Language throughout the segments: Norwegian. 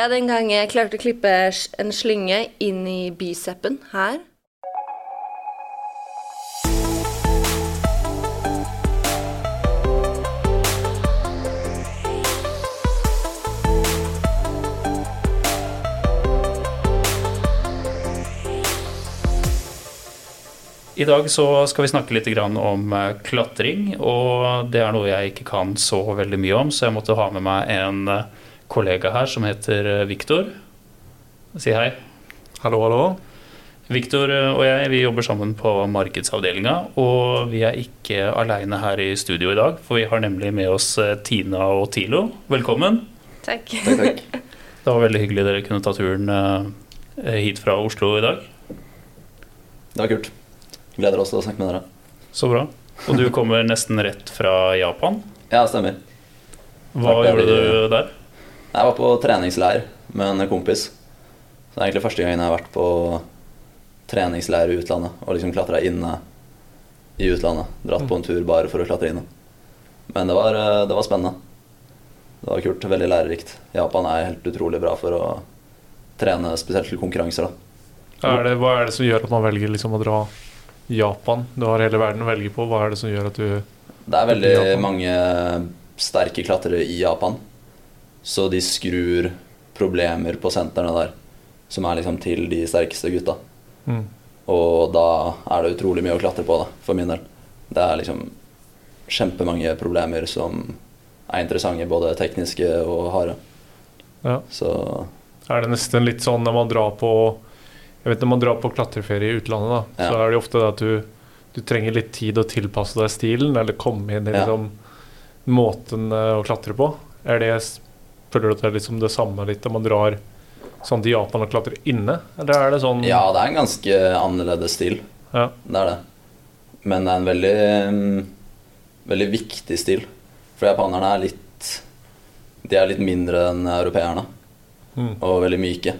Ja, den gang jeg klarte å klippe en slynge inn i bicepen her. I dag så skal vi snakke litt om eh, klatring, og det er noe jeg ikke kan så veldig mye om, så jeg måtte ha med meg en eh, kollega her som heter eh, Viktor. Si hei. Hallo, hallo. Viktor og jeg vi jobber sammen på markedsavdelinga, og vi er ikke aleine her i studio i dag, for vi har nemlig med oss eh, Tina og Tilo. Velkommen. Takk. Takk, takk. Det var veldig hyggelig dere kunne ta turen eh, hit fra Oslo i dag. Det var kult. Gleder oss til å snakke med dere. Så bra. Og du kommer nesten rett fra Japan. Ja, stemmer. Hva gjorde du der? Jeg var på treningsleir med en kompis. Så det er egentlig første gangen jeg har vært på treningsleir i utlandet og liksom klatra inne i utlandet. Dratt på en tur bare for å klatre inne. Men det var, eh, det var spennende. Det var kult. Veldig lærerikt. Japan er helt utrolig bra for å trene spesielt til konkurranser. Er det, hva er det som gjør at man velger liksom å dra Japan? Du har hele verden å velge på. Hva er det som gjør at du Det er veldig mange sterke klatrere i Japan. Så de skrur problemer på sentrene der, som er liksom til de sterkeste gutta. mm. Og da er det utrolig mye å klatre på, da, for min del. Det er liksom kjempemange problemer som er interessante, både tekniske og harde. Ja. Så Er det nesten litt sånn når man drar på Jeg vet når man drar på klatreferie i utlandet, da, så er det ofte at du, du trenger litt tid å tilpasse deg stilen, eller komme inn i Ja. liksom, måten eh, å klatre på. Er det Føler du at det er liksom det samme litt om man drar sånn til Japan og klatrer inne? Eller er det sånn ja, det er en ganske annerledes stil. Ja. Det er det. Men det er en veldig, mm, veldig viktig stil. For japanerne er litt De er litt mindre enn europeerne. Mm. Og veldig myke.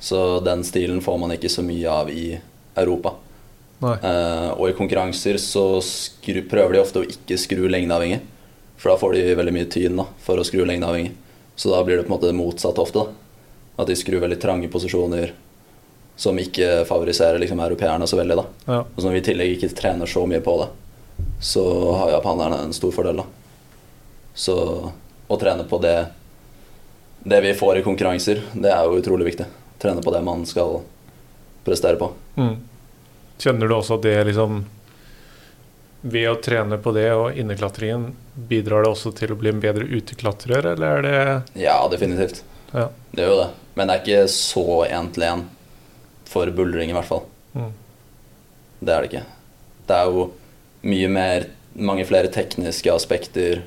Så den stilen får man ikke så mye av i Europa. Eh, og i konkurranser så skru, prøver de ofte å ikke skru lengdeavhengig. For da får de veldig mye tyn da, for å skru lengdeavhengig. Så da blir det på en måte motsatt ofte. da. At de skrur veldig trange posisjoner som ikke favoriserer liksom, europeerne så veldig. da. Ja. Og når vi i tillegg ikke trener så mye på det, så har japanerne en stor fordel. da. Så å trene på det, det vi får i konkurranser, det er jo utrolig viktig. Trene på det man skal prestere på. Mm. Kjenner du også at det liksom Ved å trene på det og inneklatringen, bidrar det også til å bli en bedre uteklatrer, eller er det Ja, definitivt. Ja. Det gjør jo det. Men det er ikke så én til én for buldring, i hvert fall. Mm. Det er det ikke. Det er jo mye mer mange flere tekniske aspekter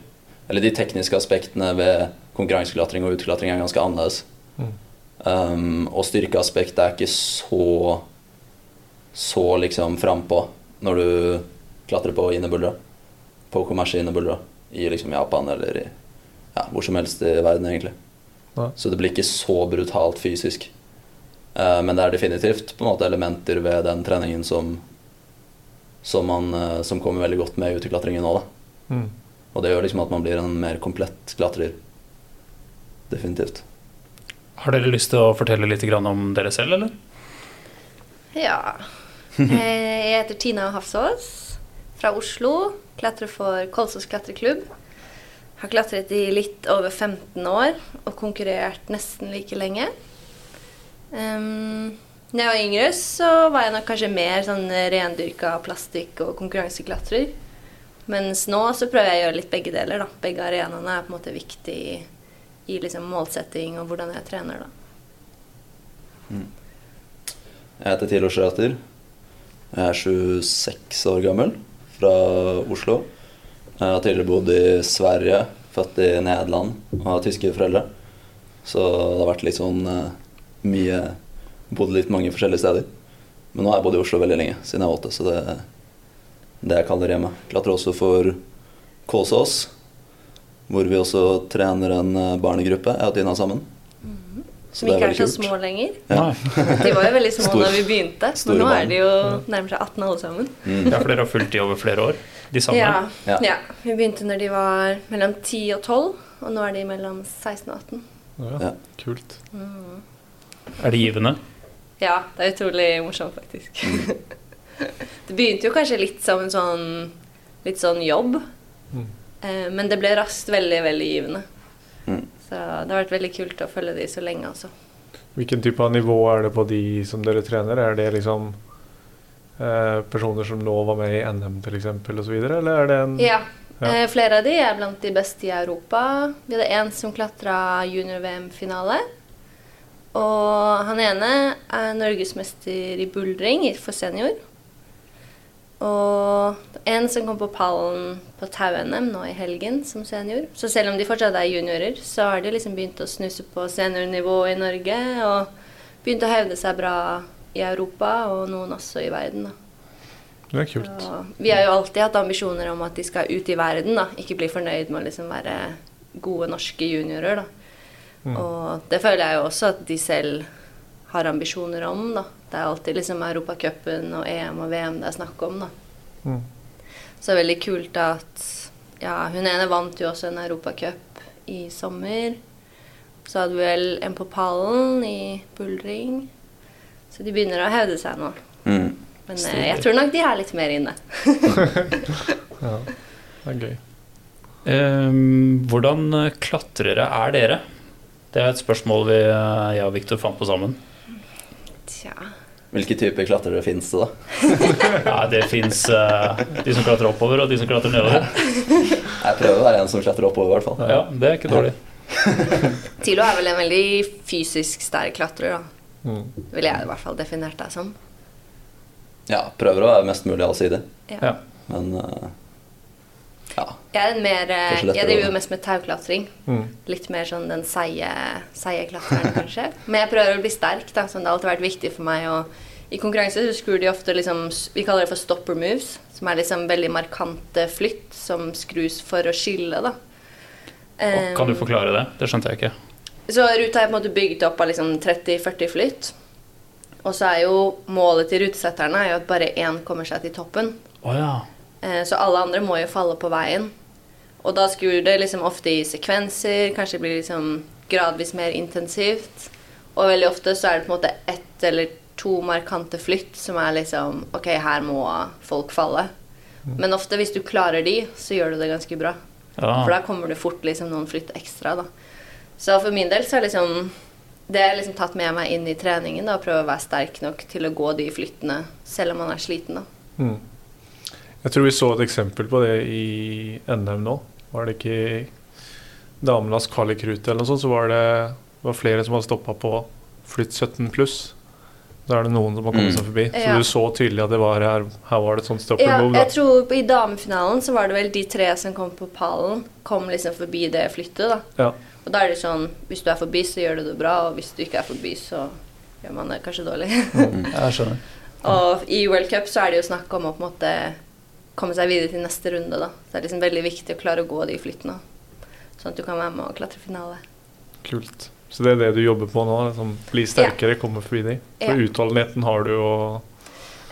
Eller de tekniske aspektene ved konkurranseklatring og uteklatring er ganske annerledes. Mm. Um, og styrkeaspektet er ikke så så liksom frampå når du klatrer på innebuldra. På kommersielle innebuldra i liksom Japan eller i ja, hvor som helst i verden, egentlig. Ja. Så det blir ikke så brutalt fysisk. Uh, men det er definitivt på en måte elementer ved den treningen som som, man, uh, som kommer veldig godt med i uteklatringen nå. Da. mm. Og det gjør liksom at man blir en mer komplett klatrer. Definitivt. Har dere lyst til å fortelle litt grann om dere selv, eller? Ja. Eh, Jeg heter Tina Hafsås fra Oslo. Klatrer for Kolsås klatreklubb. Har klatret i litt over 15 år og konkurrert nesten like lenge. Um, da jeg var yngre, så var jeg nok kanskje mer sånn rendyrka plastikk- og konkurranseklatrer. Mens nå så prøver jeg å gjøre litt begge deler. da. Begge arenaene er på en måte viktig i, i liksom målsetting og hvordan jeg trener. da. Jeg heter Tilo Schrater. Jeg er 26 år gammel, fra Oslo. Jeg har tidligere bodd i Sverige, født i Nederland og har tyske foreldre. Så det har vært litt sånn eh, mye Bodd litt mange forskjellige steder. Men nå har jeg bodd i Oslo veldig lenge, siden jeg var åtte, så det er det jeg kaller hjemme. Klatrer også for Kåsås, hvor vi også trener en eh, barnegruppe, jeg og Tina sammen. Så Som det er ikke er så kult. små lenger. Ja. De var jo veldig små Stor- da vi begynte, store men nå er de jo nærmer seg 18 alle sammen. Mm. Ja, for dere har fulgt de over flere år? De samme? Ja, Ja. ja. Vi begynte når de var mellom 10 og 12, og nå er de mellom 16 og 18. Ja, Kult. Kult. Er det givende? Ja, det er utrolig morsomt, faktisk. det begynte jo kanskje litt som en sånn litt sånn jobb, Mm. eh, men det ble raskt veldig, veldig givende. Så det har vært veldig kult å følge de så lenge, altså. Hvilken type av nivå er det på de som dere trener? Er det liksom eh, personer som nå var med i NM f.eks. osv., eller er det en Ja. Ja. Eh, flere av de er blant de beste i Europa. Vi hadde en som klatra junior-VM-finale. Og han ene er norgesmester i buldring for senior. Og en som kom på pallen på tau-NM nå i helgen som senior. Så selv om de fortsatt er juniorer, så har de liksom begynt å snuse på seniornivå i Norge. Og begynt å hevde seg bra i Europa, og noen også i verden. da. Det er kult. Og vi har jo alltid hatt ambisjoner om at de skal ut i verden, da. Ikke bli fornøyd med å liksom være gode norske juniorer, da. Mm. Og det føler jeg jo også at de selv har ambisjoner om, da. Det er alltid liksom Europacupen og EM og VM det er snakk om, da. Mm. Så det er veldig kult at Ja, hun ene vant jo også en europacup i sommer. Så hadde vi vel en på pallen i buldring. Så de begynner å hevde seg nå. Mm. Men eh, Stilig. jeg tror nok de er litt mer inne. Ja, det er gøy. Um, hvordan klatrere er dere? Det er et spørsmål vi, eh, jeg og Viktor fant på sammen. Tja. Hvilke typer klatrere fins det, da? Ja, det fins de som klatrer oppover, og de som klatrer nedover. Jeg prøver å være en som klatrer oppover, i hvert fall. Ja, Det er ikke dårlig. Tilo er vel en veldig fysisk sterk klatrer, da. Mm. Ville jeg i hvert fall definert deg som. Ja, prøver å være mest mulig allsidig. Ja. Men eh, ja. Jeg er mer eh, Jeg driver jo mest med tauklatring. Mm. Litt mer sånn den seige, seige klatreren, kanskje. Men jeg prøver å bli sterk, da. Sånn, det har alltid vært viktig for meg å I konkurranse så skrur de ofte liksom Vi kaller det for stopper moves, som er liksom veldig markante flytt som skrus for å skille, da. Og kan du forklare det? Det skjønte jeg ikke. Så ruta er på en måte bygd opp av liksom 30-40 flytt. Og så er jo målet til rutesetterne er jo at bare én kommer seg til toppen. Oh, ja. Eh, Så alle andre må jo falle på veien. Og da skrur det liksom ofte i sekvenser, kanskje blir liksom gradvis mer intensivt. Og veldig ofte så er det på en måte ett eller to markante flytt som er liksom Ok, her må folk falle. Men ofte hvis du klarer de, så gjør du det ganske bra. ja. For da kommer det fort liksom noen flytt ekstra, da. Så for min del så er liksom Det har jeg liksom tatt med meg inn i treningen, da, prøve å være sterk nok til å gå de flyttene selv om man er sliten, da. Mm. Jeg tror vi så et eksempel på det i NM nå. Var det ikke i damenes kvalikrute eller noe sånt, så var det var flere som hadde stoppa på flytt 17 pluss. Da er det noen som har kommet Mm. seg forbi. Så Ja. du så tydelig at det var her, her var det et sånt stopper Ja, move. jeg tror I damefinalen så var det vel de tre som kom på pallen, kom liksom forbi det flyttet. da. Ja. Og da er det sånn Hvis du er forbi, så gjør du det bra, og hvis du ikke er forbi, så gjør man det kanskje dårlig. Jeg skjønner. og i World Cup så er det jo snakk om å på en måte komme seg videre til neste runde, da. Så det er liksom veldig viktig å klare å gå de flyttene. Sånn at du kan være med og klatre finale. Kult. Så det er det du jobber på nå? Liksom, bli sterkere, komme forbi de. For Ja. utholdenheten har du jo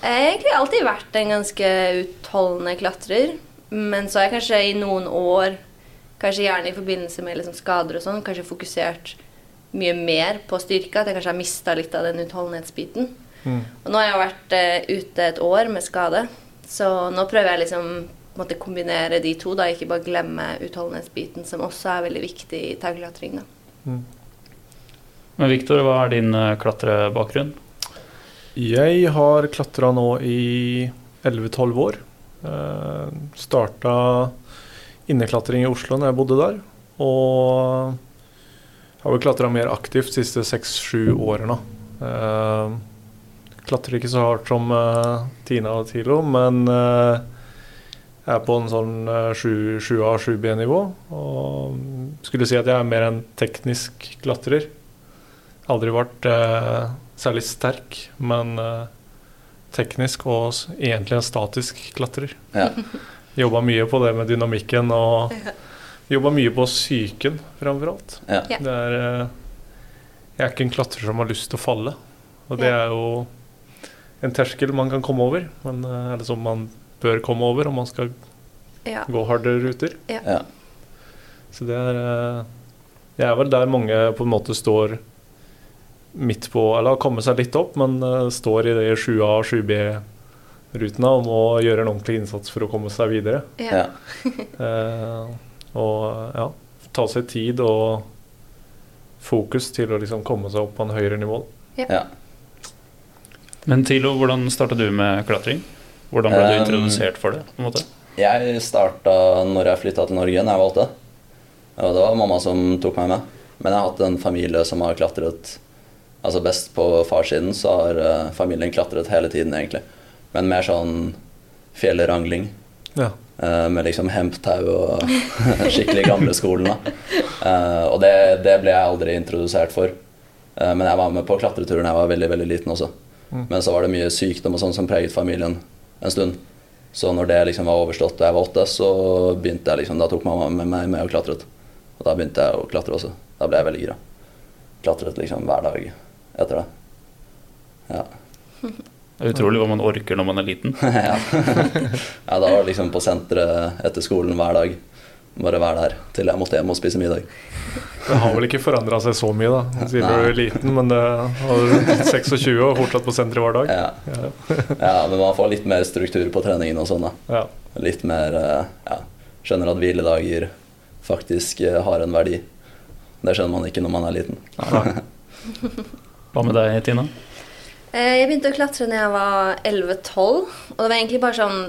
Jeg har egentlig alltid vært en ganske utholdende klatrer. Men så har jeg kanskje i noen år, kanskje gjerne i forbindelse med liksom skader og sånn, kanskje fokusert mye mer på styrke. At jeg kanskje har mista litt av den utholdenhetsbiten. mm. Og nå har jeg vært uh, ute et år med skade, så nå prøver jeg liksom måtte kombinere de to. da, Ikke bare glemme utholdenhetsbiten, som også er veldig viktig i tauklatring. Mm. Men Viktor, hva er din eh, klatrebakgrunn? Jeg har klatra nå i 11-12 år. Uh, starta inneklatring i Oslo når jeg bodde der. Og har vel klatra mer aktivt de siste seks-sju årene. Uh, klatrer ikke så hardt som uh, Tina og Tilo, men uh, jeg er på en sånn uh, 7A, 7B-nivå. Og skulle si at jeg er mer en teknisk klatrer. Aldri vært uh, særlig sterk, men eh, teknisk og egentlig en statisk klatrer. Ja. Jobba mye på det med dynamikken og jobba mye på psyken framfor alt. Ja. Det er, eh, jeg er ikke en klatrer som har lyst til å falle. Og det er jo en terskel man kan komme over, men, eh, eller som man bør komme over om man skal Ja. gå hardere ruter. Ja. Så det er eh, Det er vel der mange på en måte står midt på, eller har kommet seg litt opp, men eh, står i de 7A og 7B-rutene og må gjøre en ordentlig innsats for å komme seg videre. Ja. Ja. Eh, og ja, ta seg tid og fokus til å liksom komme seg opp på en høyere nivå. ja. Men Tilo, hvordan starta du med klatring? Hvordan ble du Um, introdusert for det? på en måte? Jeg starta når jeg flytta til Norge, når jeg valgte. Og det var mamma som tok meg med. Men jeg har hatt en familie som har klatret Altså best på farssiden, så har eh, familien klatret hele tiden, egentlig. Men mer sånn fjellrangling. Ja. eh, med liksom hemptau og skikkelig gamle skolen. Da. Eh, og det, det ble jeg aldri introdusert for. Eh, men jeg var med på klatreturen da jeg var veldig veldig liten også. Mm. Men så var det mye sykdom og sånn som preget familien en stund. Så når det liksom var overstått da jeg var åtte, så begynte jeg liksom, da tok mamma med meg med og klatret. Og da begynte jeg å klatre også. Da ble jeg veldig gira. Klatret liksom hver dag etter det. Ja. Det er utrolig hva man orker når man er liten. ja. ja, da var det liksom på senteret etter skolen hver dag. Bare være der til jeg måtte hjem og spise middag. Det har vel ikke forandra seg så mye, da. Siden du er liten, men det var 26 og fortsatt på senteret hver dag. Ja. Ja. ja, men man får litt mer struktur på treningen og sånn. da. Ja. Litt mer eh, ja, Skjønner at hviledager faktisk eh, har en verdi. Det skjønner man ikke når man er liten. Hva med deg, Tina? Eh, Jeg begynte å klatre da jeg var 11-12. Og det var egentlig bare sånn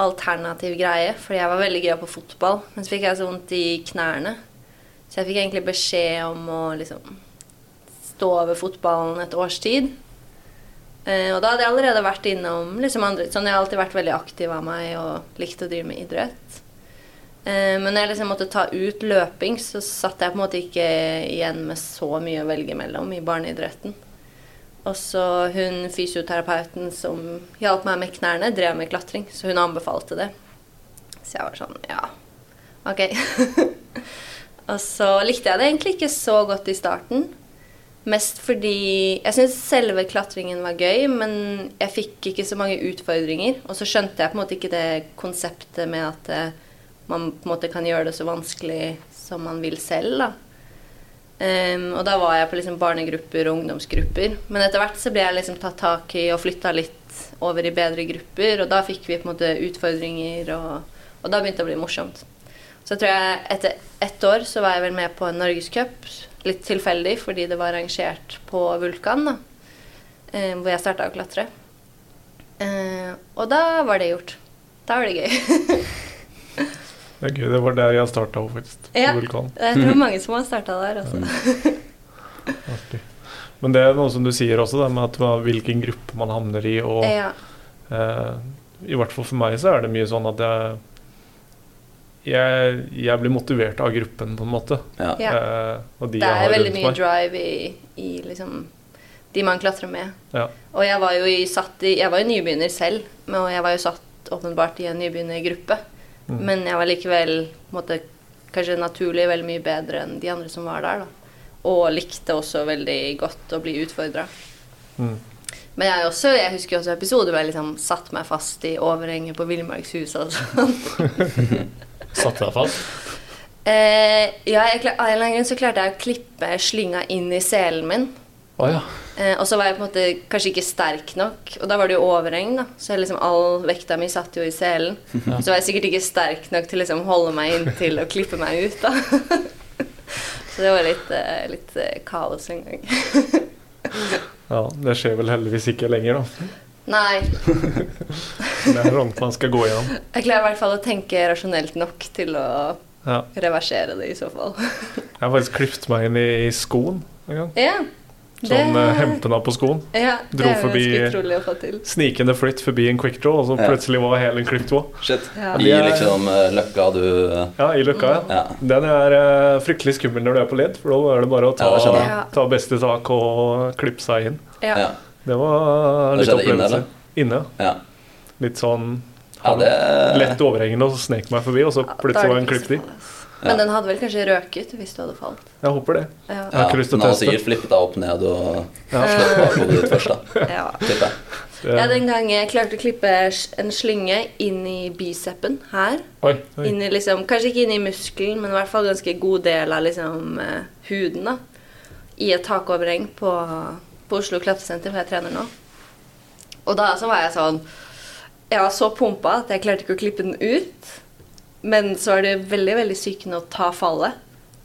alternativ greie, fordi jeg var veldig gira på fotball. Men så fikk jeg så vondt i knærne. Så jeg fikk egentlig beskjed om å liksom stå over fotballen et års tid. Eh, og da hadde jeg allerede vært innom liksom andre Sånn, jeg har alltid vært veldig aktiv av meg og likt å drive med idrett. Eh, men når jeg liksom måtte ta ut løping, så satt jeg på en måte ikke igjen med så mye å velge mellom i barneidretten. Og så hun fysioterapeuten som hjalp meg med knærne, drev med klatring, så hun anbefalte det. Så jeg var sånn Ja, ok. og så likte jeg det egentlig ikke så godt i starten. Mest fordi jeg syntes selve klatringen var gøy, men jeg fikk ikke så mange utfordringer. Og så skjønte jeg på en måte ikke det konseptet med at eh, man på en måte kan gjøre det så vanskelig som man vil selv. da. Ehm, og da var jeg på liksom barnegrupper og ungdomsgrupper. Men etter hvert så ble jeg liksom tatt tak i og flytta litt over i bedre grupper. Og da fikk vi på en måte utfordringer, og, og da begynte det å bli morsomt. Så tror jeg etter ett år så var jeg vel med på en norgescup. Litt tilfeldig fordi det var arrangert på Vulkan, da. um, hvor jeg starta å klatre. Uh, og da var det gjort. Da var det gøy. Det er gøy. Det var der jeg starta òg, faktisk. Ja. Vulkan. Jeg tror mange som har starta der. også. Artig. Men det er noe som du sier også, det med at hvilken gruppe man havner i. Og Ja. eh, i hvert fall for meg så er det mye sånn at jeg jeg, jeg blir motivert av gruppen, på en måte. Ja. Eh, og de Det jeg er har veldig rundt mye meg. drive i, i liksom de man klatrer med. Ja. Og jeg var jo i, satt i Jeg var jo nybegynner selv, men- og jeg var jo satt åpenbart i en nybegynnergruppe. Mm. Men jeg var likevel måtte, kanskje naturlig veldig mye bedre enn de andre som var der. da. Og likte også veldig godt å bli utfordra. Mm. Men jeg, også, jeg husker også episoder hvor jeg liksom satt meg fast i overhenget på Villmarkshuset og sånn. Satte deg fast? Eh, ja, jeg, av en eller annen grunn så klarte jeg å klippe slynga inn i selen min. Å ja. Eh, og så var jeg på en måte kanskje ikke sterk nok, og da var det jo overheng, da. Så liksom all vekta mi satt jo i selen. Så var jeg sikkert ikke sterk nok til liksom holde meg inntil og klippe meg ut, da. så det var litt, eh, litt eh, kaos en gang. Ja, det skjer vel heldigvis ikke lenger, da. Nei, Det er sånt man skal gå igjennom. jeg klarer i hvert fall å tenke rasjonelt nok til å Ja. reversere det i så fall. Jeg har faktisk klippet meg inn i, i skoen en gang. ja, Sånn eh, hempene på skoen. ja, det dro forbi- til. Snikende flytt forbi en quick draw, og så plutselig var hælen klippet òg. Shit. Ja. I liksom eh, løkka du eh, Ja, i løkka, ja. Ja. Den er fryktelig skummel når du er på ledd, for da er det bare å ta, Ja, det ta beste tak og klippe seg inn. Ja. Ja. Det var litt inne, opplevelse. Inne. ja. Litt sånn ja det lett overhengende, og så snek meg forbi, og så plutselig var det en klipp i. Men den hadde vel kanskje røket hvis du hadde falt. Jeg håper det. Ja. Jeg har ikke lyst til å Den har sikkert flippet deg opp ned og Ja. slått bakhodet ditt først, da. ja. Ja, den gang jeg klarte å klippe en slynge inn i bicepen her. Oi. Oi. Inn i liksom, kanskje ikke inn i muskelen, men i hvert fall ganske god del av liksom, eh, huden. da. I et takoverheng på, på Oslo klatresenter, hvor jeg trener nå. Og da så var jeg sånn Jeg var så pumpa at jeg klarte ikke å klippe den ut. Men så var det veldig veldig sykende å ta fallet.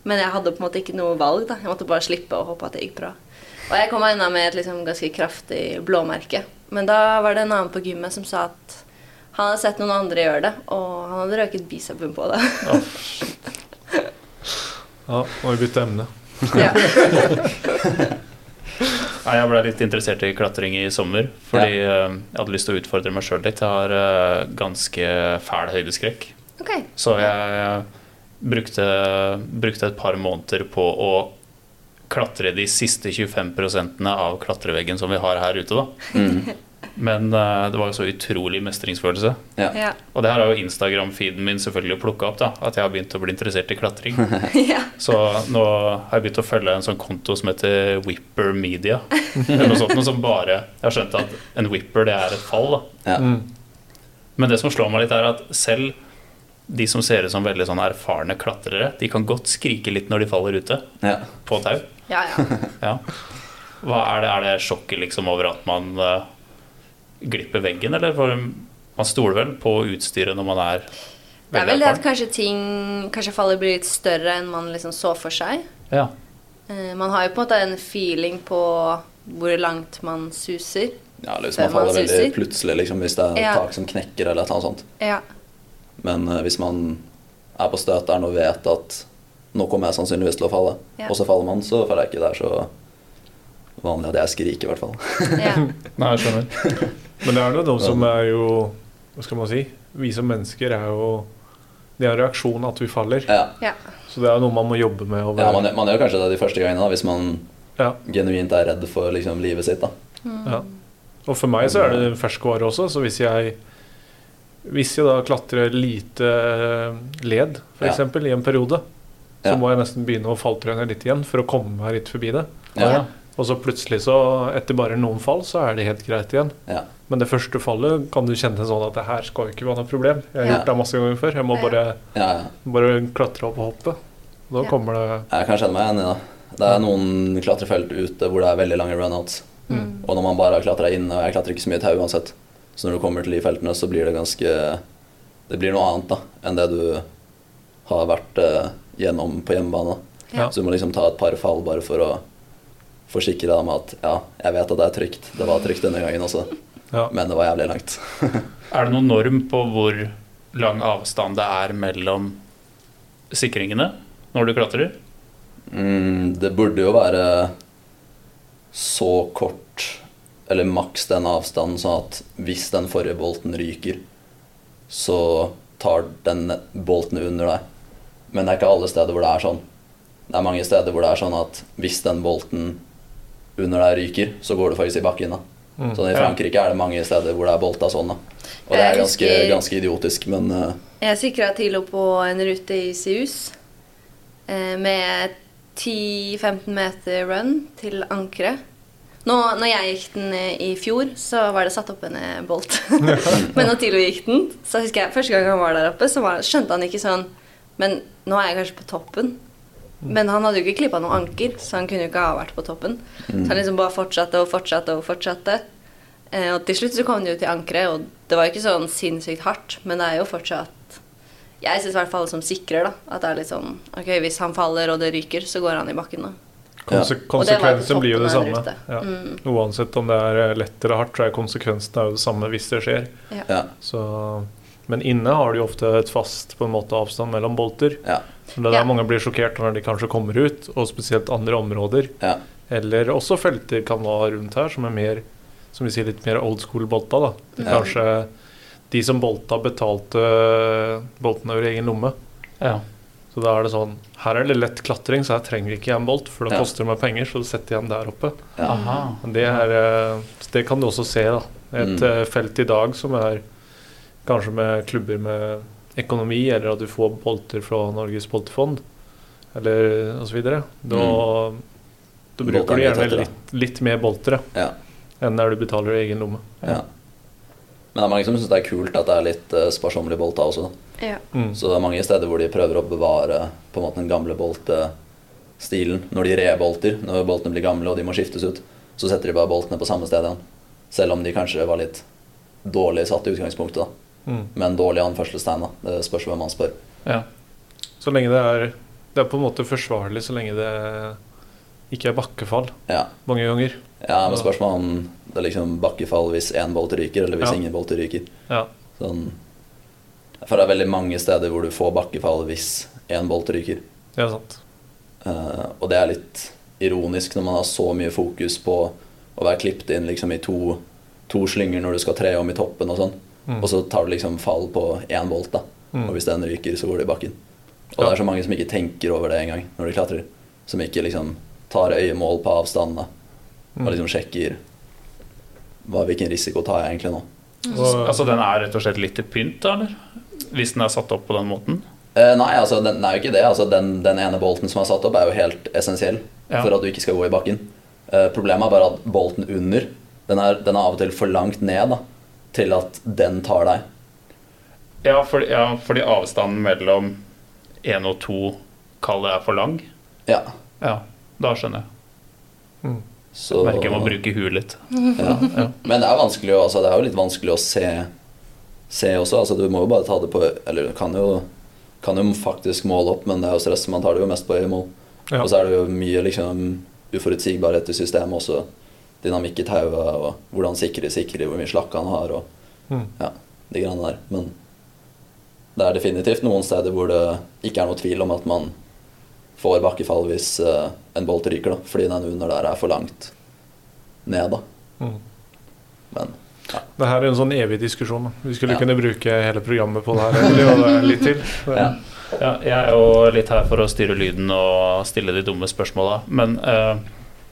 Men jeg hadde på en måte ikke noe valg. da. Jeg måtte bare slippe og håpe at det gikk bra. Og jeg kom meg unna med et liksom ganske kraftig blåmerke. Men da var det en annen på gymmet som sa at han hadde sett noen andre gjøre det, og han hadde røket bicepen på det. Ja, må vi bytte emne. ja. Nei, jeg ble litt interessert i klatring i sommer. Fordi ja. jeg hadde lyst til å utfordre meg sjøl litt. Jeg har eh, ganske fæl høydeskrekk. Ok. Så jeg brukte, brukte et par måneder på å klatre de siste 25% av klatreveggen som vi har her ute. da. Mm. Men uh, det var jo så utrolig mestringsfølelse. Ja. Ja. Og det her har jo Instagram-feeden min selvfølgelig plukka opp. da, At jeg har begynt å bli interessert i klatring. ja. Så nå har jeg begynt å følge en sånn konto som heter Whipper Media. Eller noe sånt, noe som bare, Jeg har skjønt at en whipper det er et fall. da. Ja. Mm. Men det som slår meg litt, er at selv de som ser ut som veldig sånn erfarne klatrere, de kan godt skrike litt når de faller ute Ja. på tau. ja, ja. Ja. Hva er det, er det sjokket liksom over at man uh, glipper veggen, eller? For man stoler vel på utstyret når man er Det er vel det at kanskje ting Kanskje fallet blir litt større enn man liksom så for seg. Ja. Uh, Man har jo på en måte en feeling på hvor langt man suser. ja, eller hvis man faller man veldig plutselig, liksom, hvis det er Ja. tak som knekker eller et eller annet sånt. Ja. Men eh, hvis man er på støteren og vet at nå kommer jeg sannsynligvis til å falle, Ja. og så faller man, så føler jeg ikke det er så vanlig at jeg skriker, i hvert fall. ja. Nei, jeg skjønner. Men det er noe som er jo Hva skal man si? Vi som mennesker er jo Det er en reaksjon at vi faller. Ja, ja. Så det er noe man må jobbe med. Over, ja man, man gjør kanskje det de første gangene, da, hvis man Ja, genuint er redd for liksom, livet sitt. da. ja. Og for meg så er det ferskvare også, så hvis jeg Hvis jeg da klatrer lite led, led, Ja. f.eks. i en periode, så Ja. må jeg nesten begynne å falltrene litt igjen for å komme meg litt forbi det. Ja. Ja. Og så plutselig, så etter bare noen fall, så er det helt greit igjen. Ja. Men det første fallet kan du kjenne sånn at det her skal jo ikke være noe problem. Jeg har Ja. gjort det masse ganger før. Jeg må bare, Ja, ja. bare klatre opp og hoppe. Da Ja. kommer det Jeg kan kjenne meg igjen i det. Det er noen klatrefelt ute hvor det er veldig lange runouts. Mm. Og når man bare har klatra inn, og jeg klatrer ikke så mye tau uansett, så når du kommer til de feltene, så blir det ganske Det blir noe annet da enn det du har vært eh, gjennom på hjemmebane. Ja. Så du må liksom ta et par fall bare for å forsikre deg om at ja, jeg vet at det er trygt. Det var trygt denne gangen også, Ja. men det var jævlig langt. Er det noen norm på hvor lang avstand det er mellom sikringene når du klatrer? Mm, det burde jo være så kort, eller maks den avstanden, sånn at hvis den forrige bolten ryker, så tar den bolten under deg. Men det er ikke alle steder hvor det er sånn. Det er mange steder hvor det er sånn at hvis den bolten under deg ryker, så går du faktisk i bakken. da. Mm. Sånn i Ja. Frankrike er det mange steder hvor det er bolta sånn. da. Og det er ganske, husker- ganske idiotisk, men uh, Jeg sikra til og på en rute i Sius eh, med 10-15 meter run til ankeret. Nå, når jeg gikk den eh, i fjor, så var det satt opp en eh, bolt. Men når Tilo gikk den, så husker jeg første gang han var der oppe, så var, skjønte han ikke sånn Men nå er jeg kanskje på toppen. Men han hadde jo ikke klippa noe anker, så han kunne jo ikke ha vært på toppen. Så han liksom bare fortsatte og fortsatte og fortsatte. Eh, og til slutt så kom det jo til ankeret, og det var jo ikke sånn sinnssykt hardt, men det er jo fortsatt Jeg syns i hvert fall som sikrer, da, at det er litt sånn Ok, hvis han faller og det ryker, så går han i bakken, da. Konse konsekvensen blir jo det samme. Ja. Mm. Uansett om det er lett eller hardt, så er konsekvensen er jo det samme hvis det skjer. ja. Så, men inne har du jo ofte et fast på en måte avstand mellom bolter. ja. Så det er der Ja. mange blir sjokkert når de kanskje kommer ut, og spesielt andre områder. ja. Eller også felter kan være rundt her, som er mer som vi sier, litt mer old school-bolta. da. Det er. Kanskje de som bolta, betalte boltene bolten over egen lomme. Ja. Så da er det sånn Her er det lett klatring, så her trenger ikke jeg en bolt, for det Ja. koster meg penger, så setter jeg den der oppe. Aha. Men Det, er, eh, det kan du også se. da. Et Mm. eh, felt i dag som er kanskje med klubber med økonomi, eller at du får bolter fra Norges boltefond, eller osv. Da, da bruker du er gjerne litt, litt mer bolter. ja. enn der du betaler i egen lomme. Ja. Men det er mange som syns det er kult at det er litt uh, sparsommelig bolta også. Ja. Mm. Så det er mange steder hvor de prøver å bevare på en måte den gamle boltestilen. Når de rebolter, når boltene blir gamle og de må skiftes ut, så setter de bare boltene på samme sted igjen. Selv om de kanskje var litt dårlig satt i utgangspunktet. da. Mm. Men dårlig anførselstegn. da. Det spørs hvem man spør. Ja. Så lenge det er Det er på en måte forsvarlig så lenge det ikke er bakkefall Ja, mange ganger. ja men spørsmålet om det er liksom bakkefall hvis én bolt ryker, eller hvis Ja. ingen bolter ryker. Ja. Sånn, for det er veldig mange steder hvor du får bakkefall hvis én bolt ryker. Det er sant. Uh, og det er litt ironisk når man har så mye fokus på å være klippet inn liksom i to, to slynger når du skal tre om i toppen og sånn. Mm. Og så tar du liksom fall på én bolt, da. Mm. Og hvis den ryker, så går det i bakken. Og Ja. det er så mange som ikke tenker over det engang når de klatrer. Som ikke liksom tar øyemål på avstandene Mm. og liksom sjekker hva, hvilken risiko tar jeg egentlig nå. Og, Altså den er rett og slett litt til pynt, da, eller? Hvis den er satt opp på den måten? Eh, nei, altså, den, den er jo ikke det. Altså, den, den ene bolten som er satt opp, er jo helt essensiell Ja. for at du ikke skal gå i bakken. Eh, problemet er bare at bolten under den er, den er av og til for langt ned da, til at den tar deg. Ja, fordi, ja, fordi avstanden mellom én og to Kaller er for lang. Ja, Ja, da skjønner jeg. mm. så Merker jeg må bruke huet litt. ja. Ja. Men det er, vanskelig, altså, det er jo litt vanskelig å se, se også. Altså, du må jo bare ta det på Eller du kan jo, kan jo faktisk måle opp, men det er jo stress. Man tar det jo mest på øyemål. Ja. Og så er det jo mye liksom, uforutsigbarhet i systemet også. Dynamikk i tauet, og hvordan sikre sikre, hvor mye slakk han har, og Mm. ja, de greiene der. Men det er definitivt noen steder hvor det ikke er noe tvil om at man får bakkefall hvis uh, en bolt ryker, da, fordi den under der er for langt ned. da. Mm. Men ja. Det her er en sånn evig diskusjon. Vi skulle Ja. kunne bruke hele programmet på det her egentlig, er litt til. Ja. Ja, jeg er jo litt her for å styre lyden og stille de dumme spørsmåla. Men uh,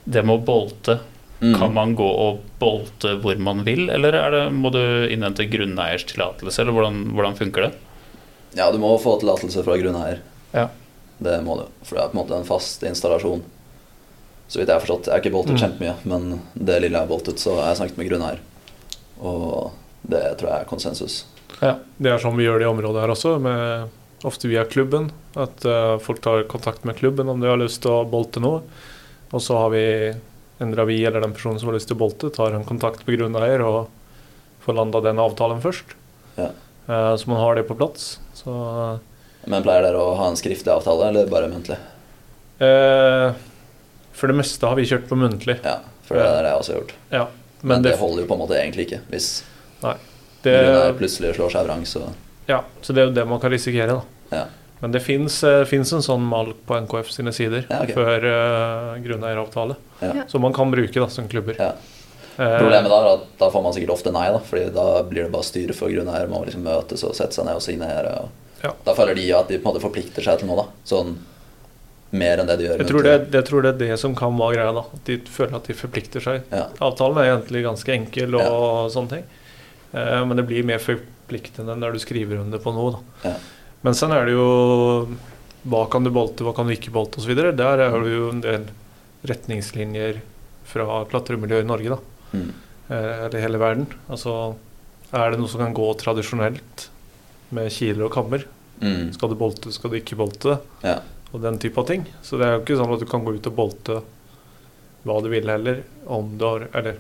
det med å bolte, Mm. kan man gå og bolte hvor man vil, eller er det, må du innhente grunneiers tillatelse, eller hvordan, hvordan funker det? ja, du må få tillatelse fra grunneier. Ja. Det må du. For det er på en måte en fast installasjon. Så vidt jeg har forstått. Jeg har ikke boltet Mm. kjempemye, men det lille jeg har boltet, så har jeg snakket med grunneier. Og det tror jeg er konsensus. Ja. Det er sånn vi gjør det i området her også, med, ofte via klubben. At uh, folk tar kontakt med klubben om de har lyst til å bolte noe. Og så har vi endra vi eller den personen som har lyst til å bolte, tar en kontakt med grunneier og får landa den avtalen først. Ja. Uh, så man har det på plass. Så Men pleier dere å ha en skriftlig avtale, eller bare muntlig? For det meste har vi kjørt på muntlig. Ja, for det er det jeg også har gjort. Ja. Men, det, det, holder jo på en måte egentlig ikke. Hvis det, grunneier plutselig slår seg vrang, så ja, så det er jo det man kan risikere, da. ja. Men det fins en sånn mal på NKF sine sider Ja, okay. før uh, grunneieravtale. Ja. Som man kan bruke da, som klubber. Ja. Eh, Problemet da er at da får man sikkert ofte nei, da, Fordi da blir det bare styr for grunneier. Man må liksom møtes og sette seg ned og signere. Og Ja. Da føler de at de på en måte forplikter seg til noe, da. Sånn mer enn det de gjør. jeg, tror det, jeg tror det er det som kan være greia. da At de føler at de forplikter seg. Ja. Avtalen er egentlig ganske enkel og sånne ting. Eh, men det blir mer forpliktende når du skriver under på noe. da Ja. Men sen er det jo hva kan du bolte, hva kan du ikke bolte osv. Der er det jo en del retningslinjer fra klatremiljøet i Norge. da Mm. eh, eller hele verden. Altså, er det noe som kan gå tradisjonelt med kiler og kammer? Mm. Skal du bolte, skal du ikke bolte? Ja. Og den type av ting. Så det er jo ikke sånn at du kan gå ut og bolte hva du vil heller. Om du har Eller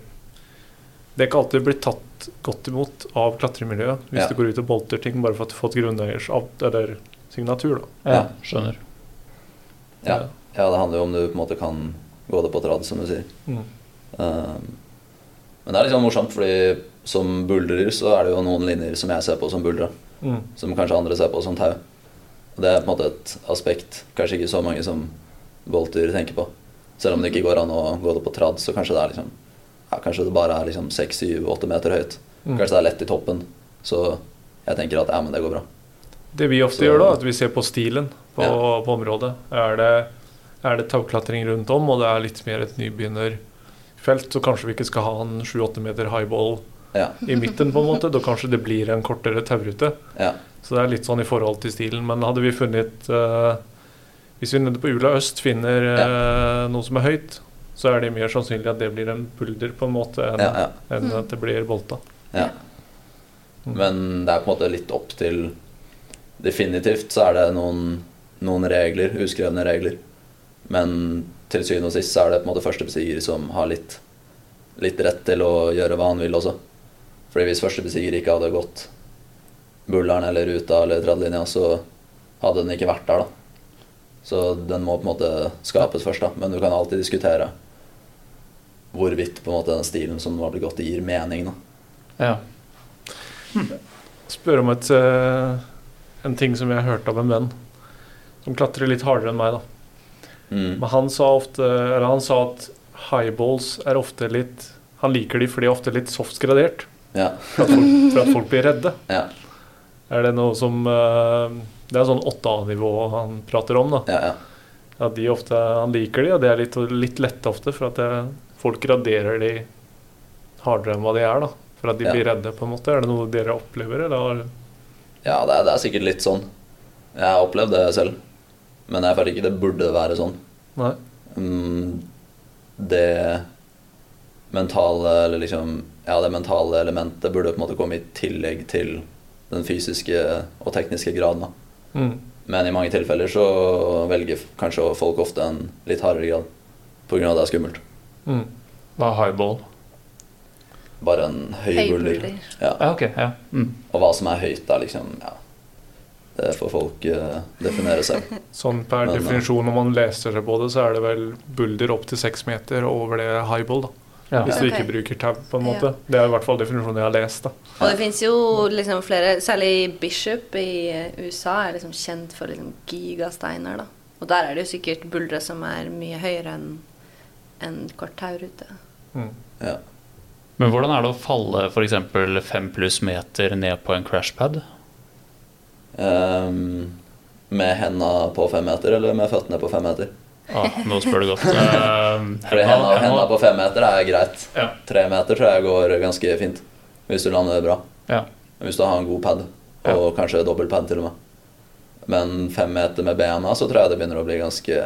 Det er ikke alltid bli tatt godt imot av klatremiljøet hvis Ja. du går ut og bolter ting bare for at du har fått grunneiers eller signatur. da. Ja, skjønner. Ja. ja, det handler jo om du på en måte kan gå det på et rad, som du sier. Mm. Um, men det er litt sånn morsomt, fordi som buldrer så er det jo noen linjer som jeg ser på som buldra, Mm. som kanskje andre ser på som tau. Og det er på en måte et aspekt kanskje ikke så mange som bolter tenker på. Selv om det ikke går an å gå det på trad, så kanskje det er liksom ja, Kanskje det bare er liksom 6-7-8 meter høyt. Mm. Kanskje det er lett i toppen. Så jeg tenker at ja, men det går bra. Det vi ofte Så- gjør, da, at vi ser på stilen på, Ja. på området. Er det, er det tauklatring rundt om, og det er litt mer et nybegynnerfelt, så kanskje vi ikke skal ha en 7-8 meter highball Ja. i midten, på en måte. Da kanskje det blir en kortere taurute. ja. Så det er litt sånn i forhold til stilen. Men hadde vi funnet uh, Hvis vi nede på Ula øst finner eh, noe som er høyt, så er det mer sannsynlig at det blir en bulder på en måte enn Ja, ja. enn Mm. at det blir bolta. Ja. Mm. Men det er på en måte litt opp til Definitivt så er det noen, noen regler, uskrevne regler. Men til syvende og sist så er det på en måte førstebesiger som har litt, litt rett til å gjøre hva han vil også. Fordi hvis førstebesiger ikke hadde gått bulleren eller ruta eller tredjelinja, så hadde den ikke vært der, da. Så den må på en måte skapes først, da. Men du kan alltid diskutere hvorvidt på en måte den stilen som har blitt gått, gir mening, da. Ja. Spør om et, eh, en ting som jeg hørte av en venn som klatrer litt hardere enn meg. da. Mm. Men han sa, ofte, eller han sa at highballs er ofte litt Han liker de fordi de er ofte litt soft gradert. Ja. For at folk, for at folk blir redde. Ja. Er det noe som eh, Det er sånn 8A-nivå han prater om. da. Ja, ja. At de ofte, Han liker de, og det er litt, litt lette ofte. For at det, folk graderer de hardere enn hva de er. da. For at de Ja. blir redde, på en måte. Er det noe dere opplever? eller? Ja, det er, det er sikkert litt sånn. Jeg har opplevd det selv. Men jeg føler ikke det burde være sånn. Nei. Mm, det mentale eller liksom Ja, det mentale elementet burde på en måte komme i tillegg til den fysiske og tekniske graden. da. Mm. Men i mange tilfeller så velger kanskje folk ofte en litt hardere grad pga. det er skummelt. Mm. Hva er highball? Bare en høy buller. Ja. Ja, okay, Ja. Mm. Og hva som er høyt, er liksom Ja. Det får folk uh, definere selv. Sånn per Men, definisjon, når man leser det på det, så er det vel bulder opp til seks meter over det highball. da. Ja. Hvis du ikke Ok. bruker tau, på en Ja. måte. Det er i hvert fall definisjonen jeg har lest. da. Og det fins jo liksom flere Særlig Bishop i eh, USA er liksom kjent for liksom gigasteiner. da. Og der er det jo sikkert buldre som er mye høyere enn en kort taurute. Mm. Ja. Men hvordan er det å falle f.eks. fem pluss meter ned på en crashpad? Um, med henda på fem meter eller med føttene på fem meter? Ah, nå spør du godt. Uh, Fordi henda, henda på fem meter er greit. Ja. Tre meter tror jeg går ganske fint hvis du lander bra. Ja. Hvis du har en god pad, og kanskje dobbel pad til og med. Men fem meter med bena, så tror jeg det begynner å bli ganske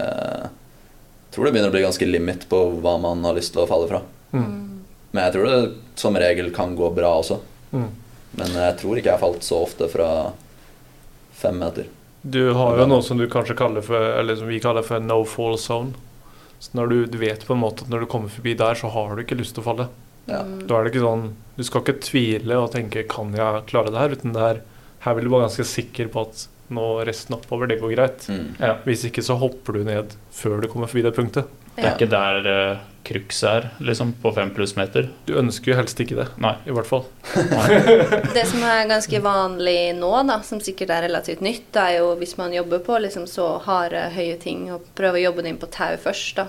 tror det begynner å bli ganske limit på hva man har lyst til å falle fra. Mm. Men jeg tror det som regel kan gå bra også. Mm. Men jeg tror ikke jeg har falt så ofte fra fem meter. Du har jo noe som du for Eller som vi kaller for no fall zone. Så når du, du vet på en måte at når du kommer forbi der, så har du ikke lyst til å falle. Ja. Da er det ikke sånn Du skal ikke tvile og tenke 'kan jeg klare det her?' Uten det er Her vil du være ganske sikker på at nå resten oppover, det går greit. Mm. Ja. Hvis ikke så hopper du ned før du kommer forbi det punktet. Det er ikke der uh, crux er, liksom, på fem pluss meter. Du ønsker jo helst ikke det, Nei. i hvert fall. Det som er ganske vanlig nå, da, som sikkert er relativt nytt, det er jo hvis man jobber på liksom så harde, høye ting, og prøver å jobbe det inn på tau først. da.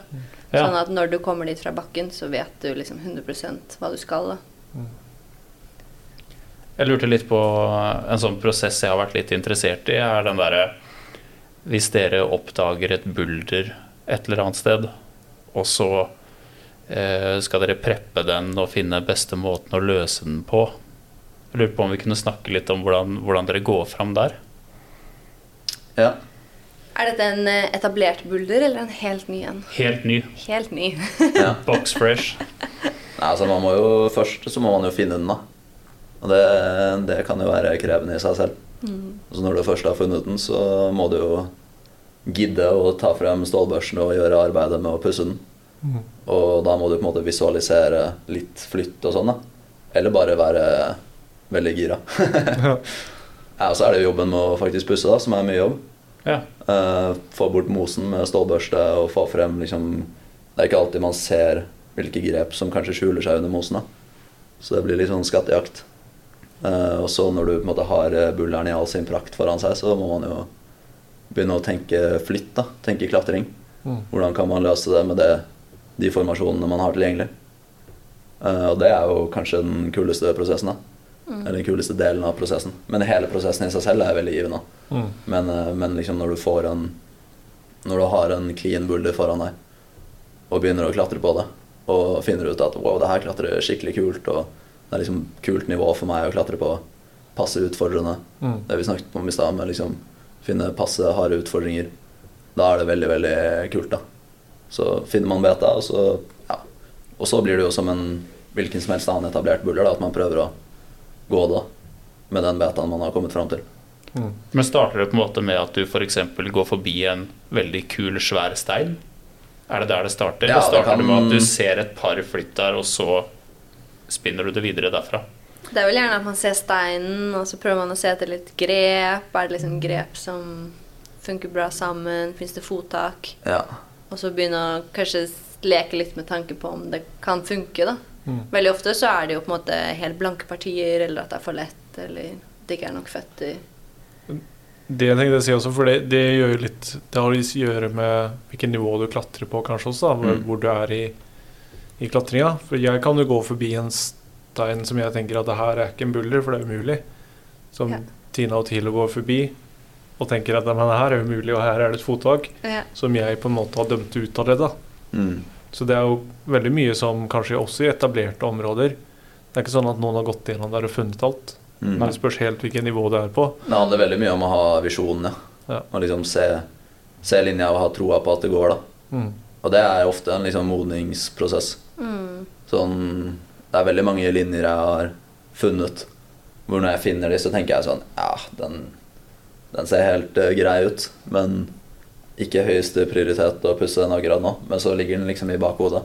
Ja. Sånn at når du kommer dit fra bakken, så vet du liksom 100% hva du skal. da. Jeg lurte litt på en sånn prosess jeg har vært litt interessert i, er den derre Hvis dere oppdager et bulder et eller annet sted, og så eh, skal dere preppe den og finne beste måten å løse den på. Jeg lurer på om vi kunne snakke litt om hvordan, hvordan dere går fram der. Ja. Er dette en eh, etablert bulder eller en helt ny en? Helt ny. Helt ny. ja. Box fresh. Nei, altså man må jo Først så må man jo finne den, da. Og det, det kan jo være krevende i seg selv. Så når du først har funnet den, så må du jo gidde å ta frem stålbørsen og gjøre arbeidet med å pusse den. Mm. Og da må du på en måte visualisere litt flytt og sånn, da. Eller bare være veldig gira. Ja. ja, og så er det jo jobben med å faktisk pusse, da, som er mye jobb. Ja. Uh, få bort mosen med stålbørste og få frem liksom Det er ikke alltid man ser hvilke grep som kanskje skjuler seg under mosen. da. Så det blir litt sånn skattejakt. Uh, og så når du på en måte har bulleren i all sin prakt foran seg, så må man jo begynne å tenke flytt. da, Tenke klatring. Mm. Hvordan kan man løse det med det, de formasjonene man har tilgjengelig. Uh, og det er jo kanskje den kuleste prosessen. da. Eller den kuleste delen av prosessen. Men hele prosessen i seg selv er veldig givende. Mm. Men, uh, men liksom når du får en Når du har en clean boulder foran deg og begynner å klatre på det, og finner ut at wow, det her klatrer skikkelig kult, og det er liksom kult nivå for meg å klatre på, passe utfordrende, Mm. det vi snakket om i stad, med liksom finne passe harde utfordringer, da er det veldig, veldig kult, da. Så finner man beta, og så, ja. og så blir det jo som en hvilken som helst annen etablert buller, da, at man prøver å gå da, med den betaen man har kommet fram til. Mm. Men starter det på en måte med at du f.eks. går forbi en veldig kul, svær stein? Er det der det starter? Ja, Eller det starter det, kan- med at du ser et par flytt der, og så spinner du det videre derfra? Det er vel gjerne at man ser steinen, og så prøver man å se etter litt grep. Er det liksom grep som funker bra sammen? Fins det fottak? Ja. Og så begynne å kanskje leke litt med tanke på om det kan funke, da. Mm. Veldig ofte så er det jo på en måte helt blanke partier, eller at det er for lett, eller at det ikke er nok føtter. Det jeg tenkte å si også, for det, det gjør jo litt Det har litt å gjøre med hvilket nivå du klatrer på, kanskje også, da, hvor, Mm. hvor du er i, i klatringa. For jeg kan jo gå forbi en stein som jeg tenker at det her er ikke en buller, for det er umulig. Som Ja. Tina og Tilo går forbi og tenker at men her er umulig, og her er det et fottak. Ja. Som jeg på en måte har dømt ut av det, da. Mm. Så det er jo veldig mye som kanskje også i etablerte områder. Det er ikke sånn at noen har gått gjennom der og funnet alt. Mm. Det spørs helt hvilket nivå det er på. Det handler veldig mye om å ha visjonene. ja. Ja. Og liksom se, se linja og ha troa på at det går, da. Mm. Og det er ofte en liksom modningsprosess. Mm. Sånn, det er veldig mange linjer jeg har funnet hvor når jeg finner de, så tenker jeg sånn Ja, den, den ser helt uh, grei ut, men ikke høyeste prioritet å pusse den akkurat nå. Men så ligger den liksom i bakhodet.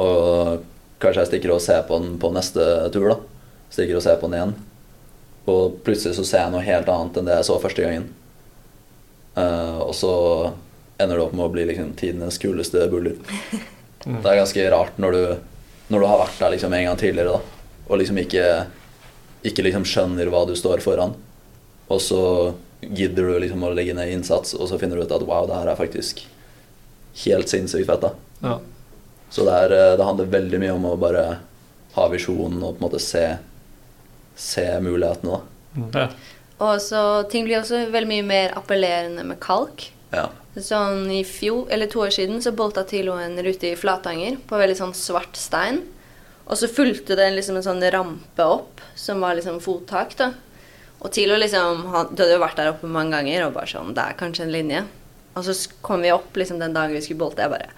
Og kanskje jeg stikker og ser på den på neste tur, da. Stikker og ser på den igjen. Og plutselig så ser jeg noe helt annet enn det jeg så første gangen. Uh, og så ender det opp med å bli liksom tidenes kuleste buller. Mm. Det er ganske rart når du, når du har vært der liksom en gang tidligere, da, og liksom ikke, ikke liksom skjønner hva du står foran. Og så gidder du liksom å legge ned innsats, og så finner du ut at wow, det her er faktisk helt sinnssykt fett. da. Ja. Så det, er, eh, det handler veldig mye om å bare ha visjonen og på en måte se, se mulighetene, da. Ja. Og så ting blir også veldig mye mer appellerende med kalk. Ja. Sånn i fjor, eller to år siden, så bolta Tilo en rute i Flatanger på veldig sånn svart stein. Og så fulgte det liksom en sånn rampe opp, som var liksom fottak, da. Og Tilo liksom, han, Du hadde jo vært der oppe mange ganger og bare sånn Det er kanskje en linje. Og så kom vi opp liksom den dagen vi skulle bolte. Jeg bare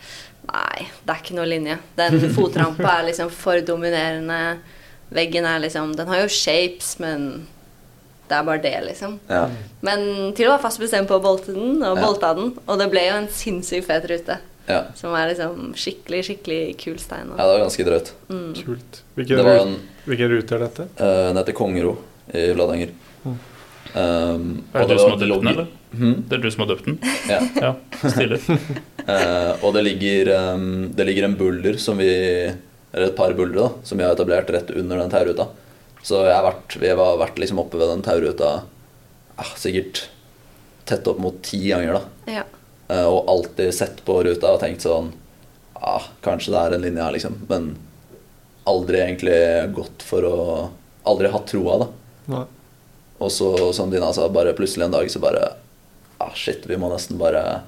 Nei, det er ikke noe linje. Den fotrampa er liksom for dominerende. Veggen er liksom Den har jo shapes, men det er bare det, liksom. Ja. Men Tilo var fast bestemt på å bolte den, og Ja. bolta den. Og det ble jo en sinnssykt fet rute. ja. Som er liksom skikkelig, skikkelig kul stein. ja, det var ganske drøyt. Mm. Kult. Hvilken, Det en hvilken rute er dette? uh, Den heter Kongero i Flatanger. Mm. Um, Er det du som har døpt den, eller? Hmm? Det er du som har døpt den? Ja. Ja, Stilig. uh, og det ligger, um, det ligger en bulder som vi Eller et par buldre da, som vi har etablert rett under den tauruta. Så jeg har vært, vi har vært liksom oppe ved den tauruta eh, sikkert tett opp mot ti ganger. da Ja. Eh, Og alltid sett på ruta og tenkt sånn ah, Kanskje det er en linje her, liksom. Men aldri egentlig gått for å Aldri hatt troa, da. Nei. Og så, som Dina sa, bare plutselig en dag så bare ah, Shit, vi må nesten bare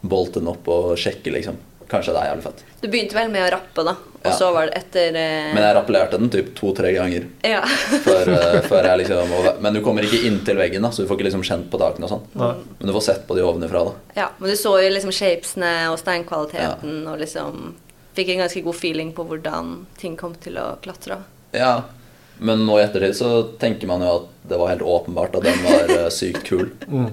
bolte den opp og sjekke, liksom. Kanskje det er jævlig fett. Du begynte vel med å rappe, da. Og Ja. så var det etter eh, Men jeg rappellerte den typ to-tre ganger. Ja. Før, eh, før jeg liksom Men du kommer ikke inntil veggen, da, så du får ikke liksom kjent på takene og sånn. Men du får sett på de ovenifra, da. ja. Men du så jo liksom shapesene og steinkvaliteten og liksom Fikk en ganske god feeling på hvordan ting kom til å klatre. Ja. Men nå i ettertid så tenker man jo at det var helt åpenbart at den var eh, sykt kul. Mm.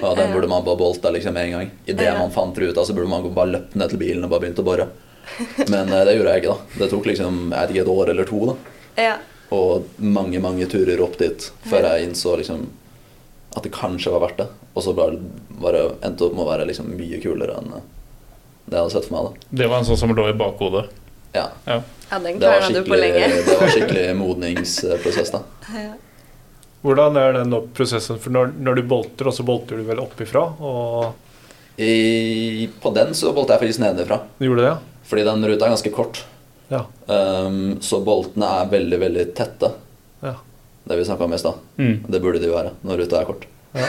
Og den burde man bare bolta liksom en gang. Idet Ja. man fant ruta, så burde man bare løpt ned til bilen og bare begynt å bore. Men eh, det gjorde jeg ikke, da. Det tok liksom jeg vet ikke, et år eller to. da Ja. Og mange, mange turer opp dit før jeg innså liksom at det kanskje var verdt det. Og så bare, bare endte opp med å være liksom mye kulere enn eh, det jeg hadde sett for meg. da Det var en sånn som lå i bakhodet. Ja, Ja. ja, den Det var du på lenge. det var skikkelig modningsprosess, da. Ja. Hvordan er den prosessen? For når, når du bolter, og så bolter du vel oppifra? Og I, på den så bolter jeg faktisk nedenfra. du gjorde det, ja? Fordi den ruta er ganske kort. Ja. Um, så boltene er veldig, veldig tette. ja. Det vi snakka om i stad. Mm. Det burde de være når ruta er kort. Ja.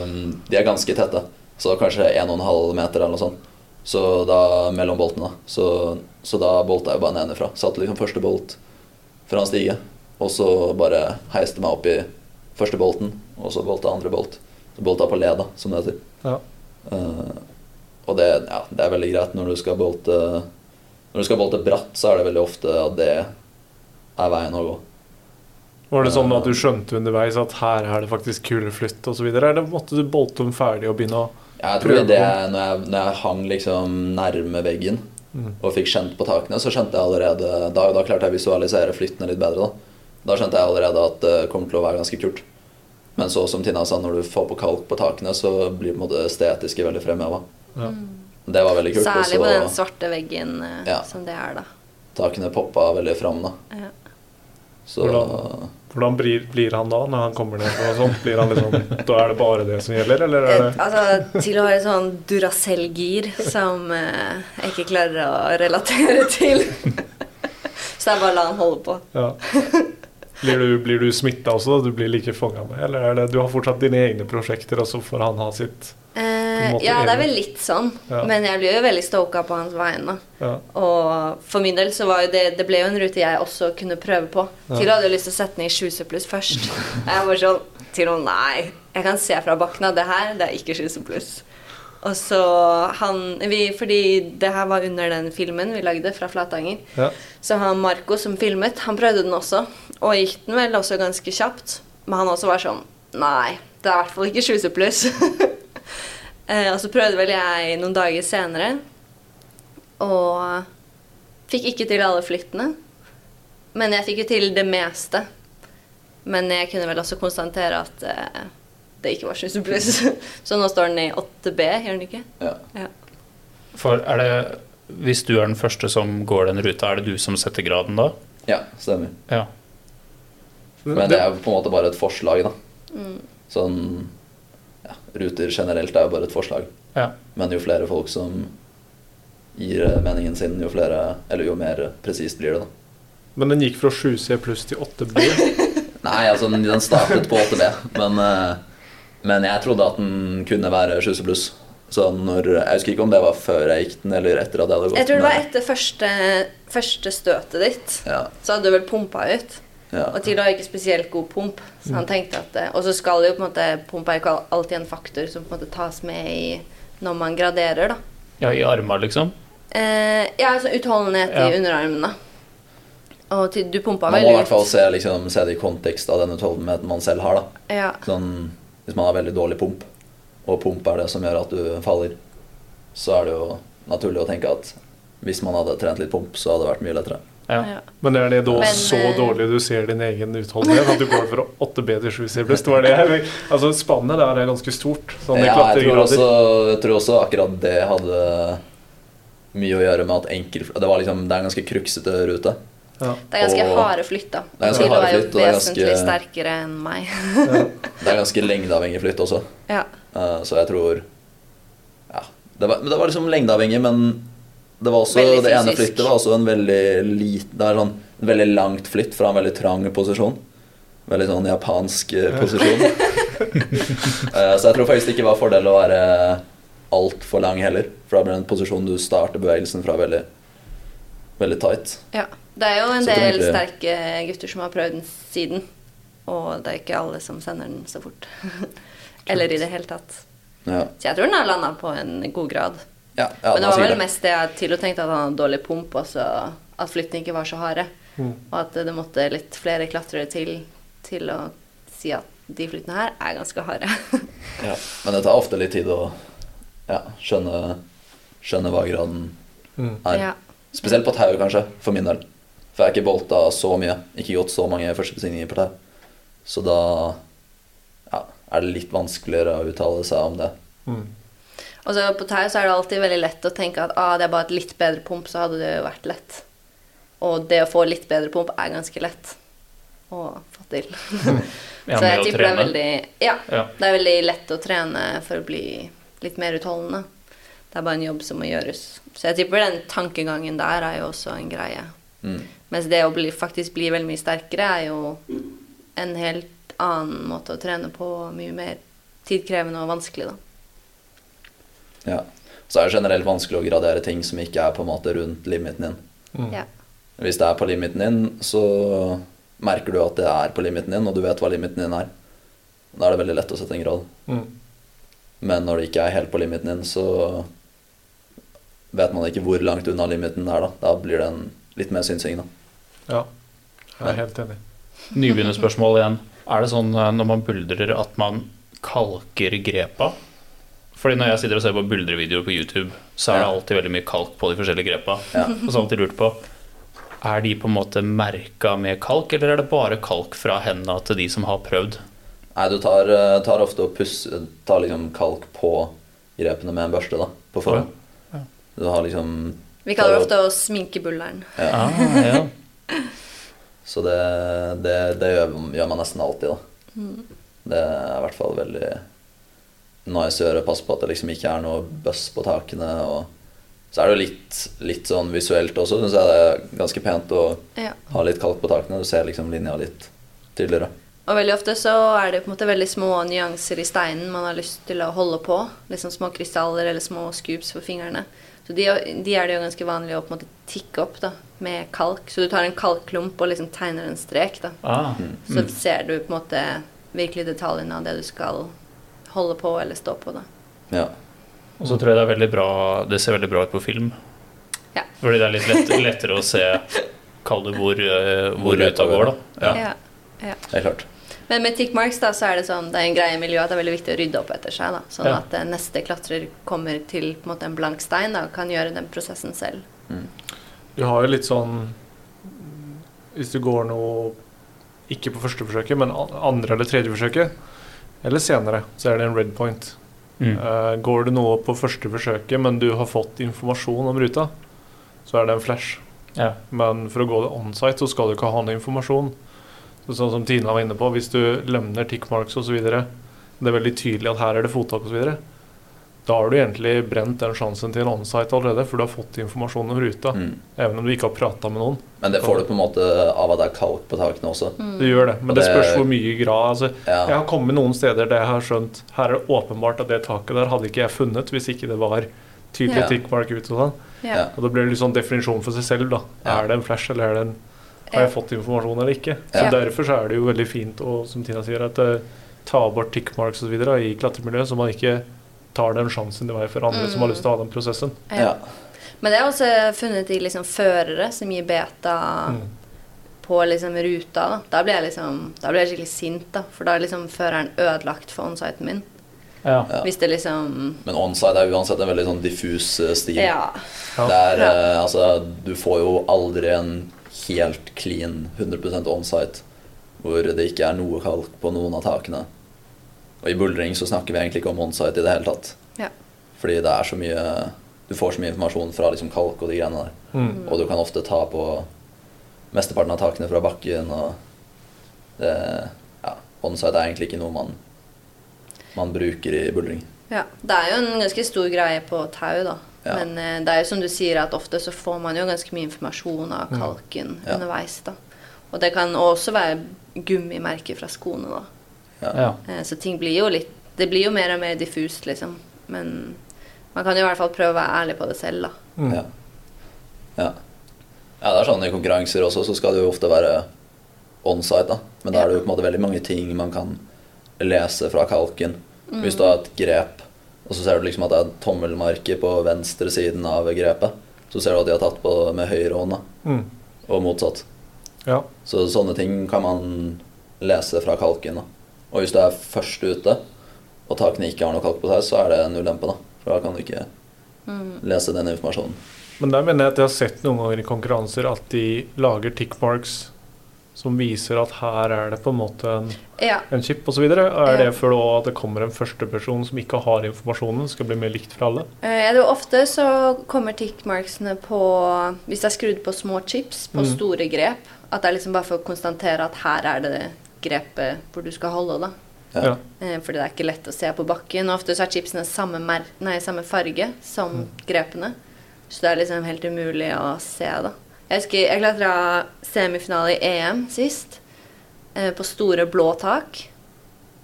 um, de er ganske tette, så kanskje 1,5 meter eller noe sånt. Så da mellom boltene. Så, så da bolta jeg bare nedenfra. Satte liksom første bolt fra en stige, og så bare heiste meg opp i første bolten, og så bolta andre bolt. Så bolta på leda, som det heter. ja. Uh, Og det, ja, det er veldig greit når du skal bolte Når du skal bolte bratt, så er det veldig ofte at det er veien å gå. Var det sånn at du skjønte underveis at her er det faktisk kuleflytt osv., eller måtte du bolte dem ferdig og begynne å Ja, jeg tror Prøve det, når, jeg, når jeg hang liksom nærme veggen Mm. og fikk kjent på takene, så skjønte jeg allerede Da, da klarte jeg å visualisere flyttene litt bedre. Da Da skjønte jeg allerede at det kommer til å være ganske kult. Men så, som Tina sa, når du får på kalk på takene, så blir på en måte det estetiske veldig fremheva. Ja. Det var veldig kult. Særlig på den svarte veggen eh, Ja. som det er, da. takene poppa veldig fram, da. Ja. Så Hvordan? Hvordan blir, blir han da, når han kommer ned og sånt? Blir han liksom, da er det bare det som gjelder, eller er det altså, til å ha et sånn Duracell-gir som eh, jeg ikke klarer å relatere til. Så jeg bare lar han holde på. ja. Blir du, blir du smitta også. Du blir like fanga med? Eller er det du har fortsatt dine egne prosjekter, og så får han ha sitt Eh, ja, det er vel litt sånn. Ja. Men jeg blir jo veldig stoka på hans vegne. Ja. Og for min del så var jo det Det ble jo en rute jeg også kunne prøve på. Ja. Tilo hadde jo lyst til å sette ned i 7 pluss først. Jeg var sånn Tilo, nei. Jeg kan se fra bakken av det her, det er ikke 7 pluss. Og så han vi, Fordi det her var under den filmen vi lagde fra Flatanger. Ja. Så han Marco som filmet, han prøvde den også. Og gikk den vel også ganske kjapt. Men han også var sånn Nei, det er i hvert fall ikke 7 pluss. eh, og så prøvde vel jeg noen dager senere. Og fikk ikke til alle flyttene. Men jeg fikk jo til det meste. Men jeg kunne vel også konstatere at eh, det ikke var 7 pluss. Så nå står den i 8B, gjør den ikke? ja. Ja. For er det Hvis du er den første som går den ruta, er det du som setter graden da? ja, stemmer. Ja. Men det er på en måte bare et forslag, da. Mm. Sånn Ruter generelt er jo bare et forslag. ja. Men jo flere folk som gir meningen sin, jo flere Eller jo mer presist blir det, da. Men den gikk fra 7C pluss til 8B. Nei, altså den den startet på 8B, men, eh, men jeg trodde at den kunne være 7C pluss. Så når, jeg husker ikke om det var før jeg gikk den, eller etter at jeg hadde gått Jeg tror det var etter første, første støtet ditt. Ja, Så hadde du vel pumpa ut. Ja. Og Tilo har ikke spesielt god pump. Så han tenkte at Og så skal jo på en måte Pump er jo ikke alltid en faktor som på en måte tas med i når man graderer, da. ja, i armer, liksom? Eh, ja, altså utholdenhet Ja. i underarmene. Og til, du pumpa Man må i hvert fall se, liksom, se det i kontekst av den utholdenheten man selv har. da. Ja. Sånn, hvis man har veldig dårlig pump, og pump er det som gjør at du faller, så er det jo naturlig å tenke at hvis man hadde trent litt pump, så hadde det vært mye lettere. Ja. ja. Men er det da Men, så eh, dårlig du ser din egen utholdenhet? At du går fra 8B til 7C pluss? Var det Altså, spannet der er ganske stort. Sånn Ja, jeg tror, også, jeg tror også akkurat det hadde mye å gjøre med at enkel Det, var liksom, det er en ganske kruksete rute. Ja. Det er ganske Og- harde flytt, da. Det er ganske harde flytt, og det er vesentlig ganske- sterkere enn meg. Det er ganske lengdeavhengig flytt også. ja. Eh, så jeg tror Ja. Det var, det var liksom lengdeavhengig, men det var også Veldig Det ene flyttet var også en veldig lit, Det er sånn en veldig langt flytt fra en veldig trang posisjon. Veldig sånn japansk eh, posisjon. Eh, så jeg tror faktisk det ikke var fordel å være altfor lang heller. For da blir det en posisjon du starter bevegelsen fra veldig, veldig tight. ja. Det er jo en Så del egentlig- sterke gutter som har prøvd den siden. Og det er ikke alle som sender den så fort. Eller i det hele tatt. Ja, Så jeg tror den har landa på en god grad. Ja, ja Men det var vel mest det jeg til og tenkte at han hadde dårlig pump, og så at flyttene ikke var så harde. Mm. Og at det måtte litt flere klatrere til til å si at de flyttene her er ganske harde. Ja. Men det tar ofte litt tid å ja, skjønne, skjønne hva graden Mm. er. ja. Spesielt på tau, kanskje, for min del. For jeg har ikke bolta så mye. Ikke gjort så mange førstebestigninger på tau. Så da ja, er det litt vanskeligere å uttale seg om det. Mm. Og så på tau så er det alltid veldig lett å tenke at ah, det er bare et litt bedre pump, så hadde det jo vært lett. Og det å få litt bedre pump er ganske lett å få til. Ja, så jeg tipper det er veldig Ja. Ja. Det er veldig lett å trene for å bli litt mer utholdende. Det er bare en jobb som må gjøres. Så jeg tipper den tankegangen der er jo også en greie. Mm. Mens det å bli, faktisk bli veldig mye sterkere er jo en helt annen måte å trene på. Mye mer tidkrevende og vanskelig, da. Ja. Så er det generelt vanskelig å gradere ting som ikke er på en måte rundt limiten din. Mm. Ja. Hvis det er på limiten din, så merker du at det er på limiten din, og du vet hva limiten din er. Da er det veldig lett å sette en grad. Mm. Men når det ikke er helt på limiten din, så vet man ikke hvor langt unna limiten er. Da Da blir det en litt mer synsing. da. Ja, jeg er helt enig. Nybegynnerspørsmål igjen. Er det sånn eh, når man buldrer at man kalker grepa? Fordi når jeg sitter og ser på buldrevideoer på YouTube, så er det alltid veldig mye kalk på de forskjellige grepa. Ja. Og så har jeg lurt på Er de på en måte merka med kalk, eller er det bare kalk fra hendene til de som har prøvd? Nei, du tar, eh, tar ofte og pusser Tar liksom kalk på grepene med en børste da, på forhånd. Ja. Du har liksom Vi kaller det ofte å sminke bulleren. ja. Ah, ja. Så det, det, det gjør, gjør man nesten alltid, da. Det er i hvert fall veldig nice jeg gjøre. Passe på at det liksom ikke er noe bøss på takene. Og så er det jo litt, litt sånn visuelt også, syns jeg det er ganske pent å Ja. ha litt kalk på takene. Du ser liksom linja litt tydeligere. Og veldig ofte så er det på en måte veldig små nyanser i steinen man har lyst til å holde på. Liksom små krystaller eller små scoops for fingrene. Så de, de er det jo ganske vanlig å på en måte tikke opp da, med kalk. Så du tar en kalkklump og liksom tegner en strek. da. Ah. Så ser du på en måte virkelig detaljene av det du skal holde på eller stå på. da. Ja. Og så tror jeg det er veldig bra Det ser veldig bra ut på film. Ja. Fordi det er litt lett, lettere å se Kall det hvor, eh, hvor Hvor ruta går, da. Ja. Ja. ja. Det er klart. Men med tick marks da, så er det sånn, det er en greie i miljøet at det er veldig viktig å rydde opp etter seg. da, Sånn Ja. at eh, neste klatrer kommer til på en måte en blank stein da, og kan gjøre den prosessen selv. Du har jo litt sånn Hvis du går noe ikke på første forsøket, men andre eller tredje forsøket, eller senere, så er det en red point. Mm. Uh, går det noe på første forsøket, men du har fått informasjon om ruta, så er det en flash. Ja. Men for å gå det onsite, så skal du ikke ha noe informasjon. Så sånn som Tina var inne på, hvis du lemner tickmarks osv., det er veldig tydelig at her er det fottak osv., da har du egentlig brent den sjansen til en onsite allerede, for du har fått informasjon om ruta, Mm. even om du ikke har prata med noen. Men det får du på en måte av at det er kaldt på takene også. Det gjør det, men det det- spørs hvor mye grad. Altså, Ja. Jeg har kommet noen steder der jeg har skjønt Her er det åpenbart at det taket der hadde ikke jeg funnet hvis ikke det var tydelig Ja. tickmark ut og sånn. Ja. Ja. Og da blir det litt sånn definisjon for seg selv, da. Ja. Er det en flash, eller er det en Har jeg fått informasjon eller ikke? Så Ja. Derfor så er det jo veldig fint å, som Tina sier, at uh, ta bort tickmarks osv. i klatremiljøet, så man ikke tar den sjansen det var for andre som har lyst til å ha den prosessen. Ja. Men det er også funnet i liksom førere som gir beta Mm. på liksom ruta. Da. Da blir jeg liksom, da blir jeg skikkelig sint, da. For da er liksom føreren ødelagt for onsiten min. Ja. Hvis det liksom Men onside er uansett en veldig sånn diffus eh, stil. Ja. Der, er, Ja. eh, altså, du får jo aldri en helt clean 100% onsite hvor det ikke er noe kalk på noen av takene. Og i buldring så snakker vi egentlig ikke om onsite i det hele tatt. Ja. Fordi det er så mye Du får så mye informasjon fra liksom kalk og de greiene der. Mm. Og du kan ofte ta på mesteparten av takene fra bakken og det, ja, Onsite er egentlig ikke noe man, man bruker i buldring. ja. Det er jo en ganske stor greie på tau, da. Ja. Men eh, det er jo som du sier, at ofte så får man jo ganske mye informasjon av kalken Ja. underveis, da. Og det kan også være gummimerker fra skoene, da. Ja. Eh, Så ting blir jo litt Det blir jo mer og mer diffust, liksom. Men man kan jo i hvert fall prøve å være ærlig på det selv, da. Mm. Ja. ja. Ja, det er sånn i konkurranser også, så skal det jo ofte være onsite, da. Men da er det jo på en måte veldig mange ting man kan lese fra kalken. Hvis du har et grep, og så ser du liksom at det er et tommelmerke på venstre siden av grepet, så ser du at de har tatt på med høyre hånd, da. Mm. Og motsatt. Ja. Så sånne ting kan man lese fra kalken, da. Og hvis du er først ute, og takene ikke har noe kalk på seg, så er det en ulempe, da. For da kan du ikke lese den informasjonen. Men der mener jeg at jeg har sett noen ganger i konkurranser at de lager tickmarks som viser at her er det på en måte en, Ja. en chip osv. Er Ja. det for at det kommer en førsteperson som ikke har informasjonen, skal bli mer likt for alle? Eh, Ja, det er ofte så kommer tickmarksene på Hvis det er skrudd på små chips på Mm. store grep, at det er liksom bare for å konstatere at her er det grepet hvor du skal holde, da. Ja. Eh, Fordi det er ikke lett å se på bakken. Og ofte så er chipsene samme, mer nei, samme farge som grepene. Så det er liksom helt umulig å se, da. Jeg husker jeg klatra semifinale i EM sist. eh, På store blå tak.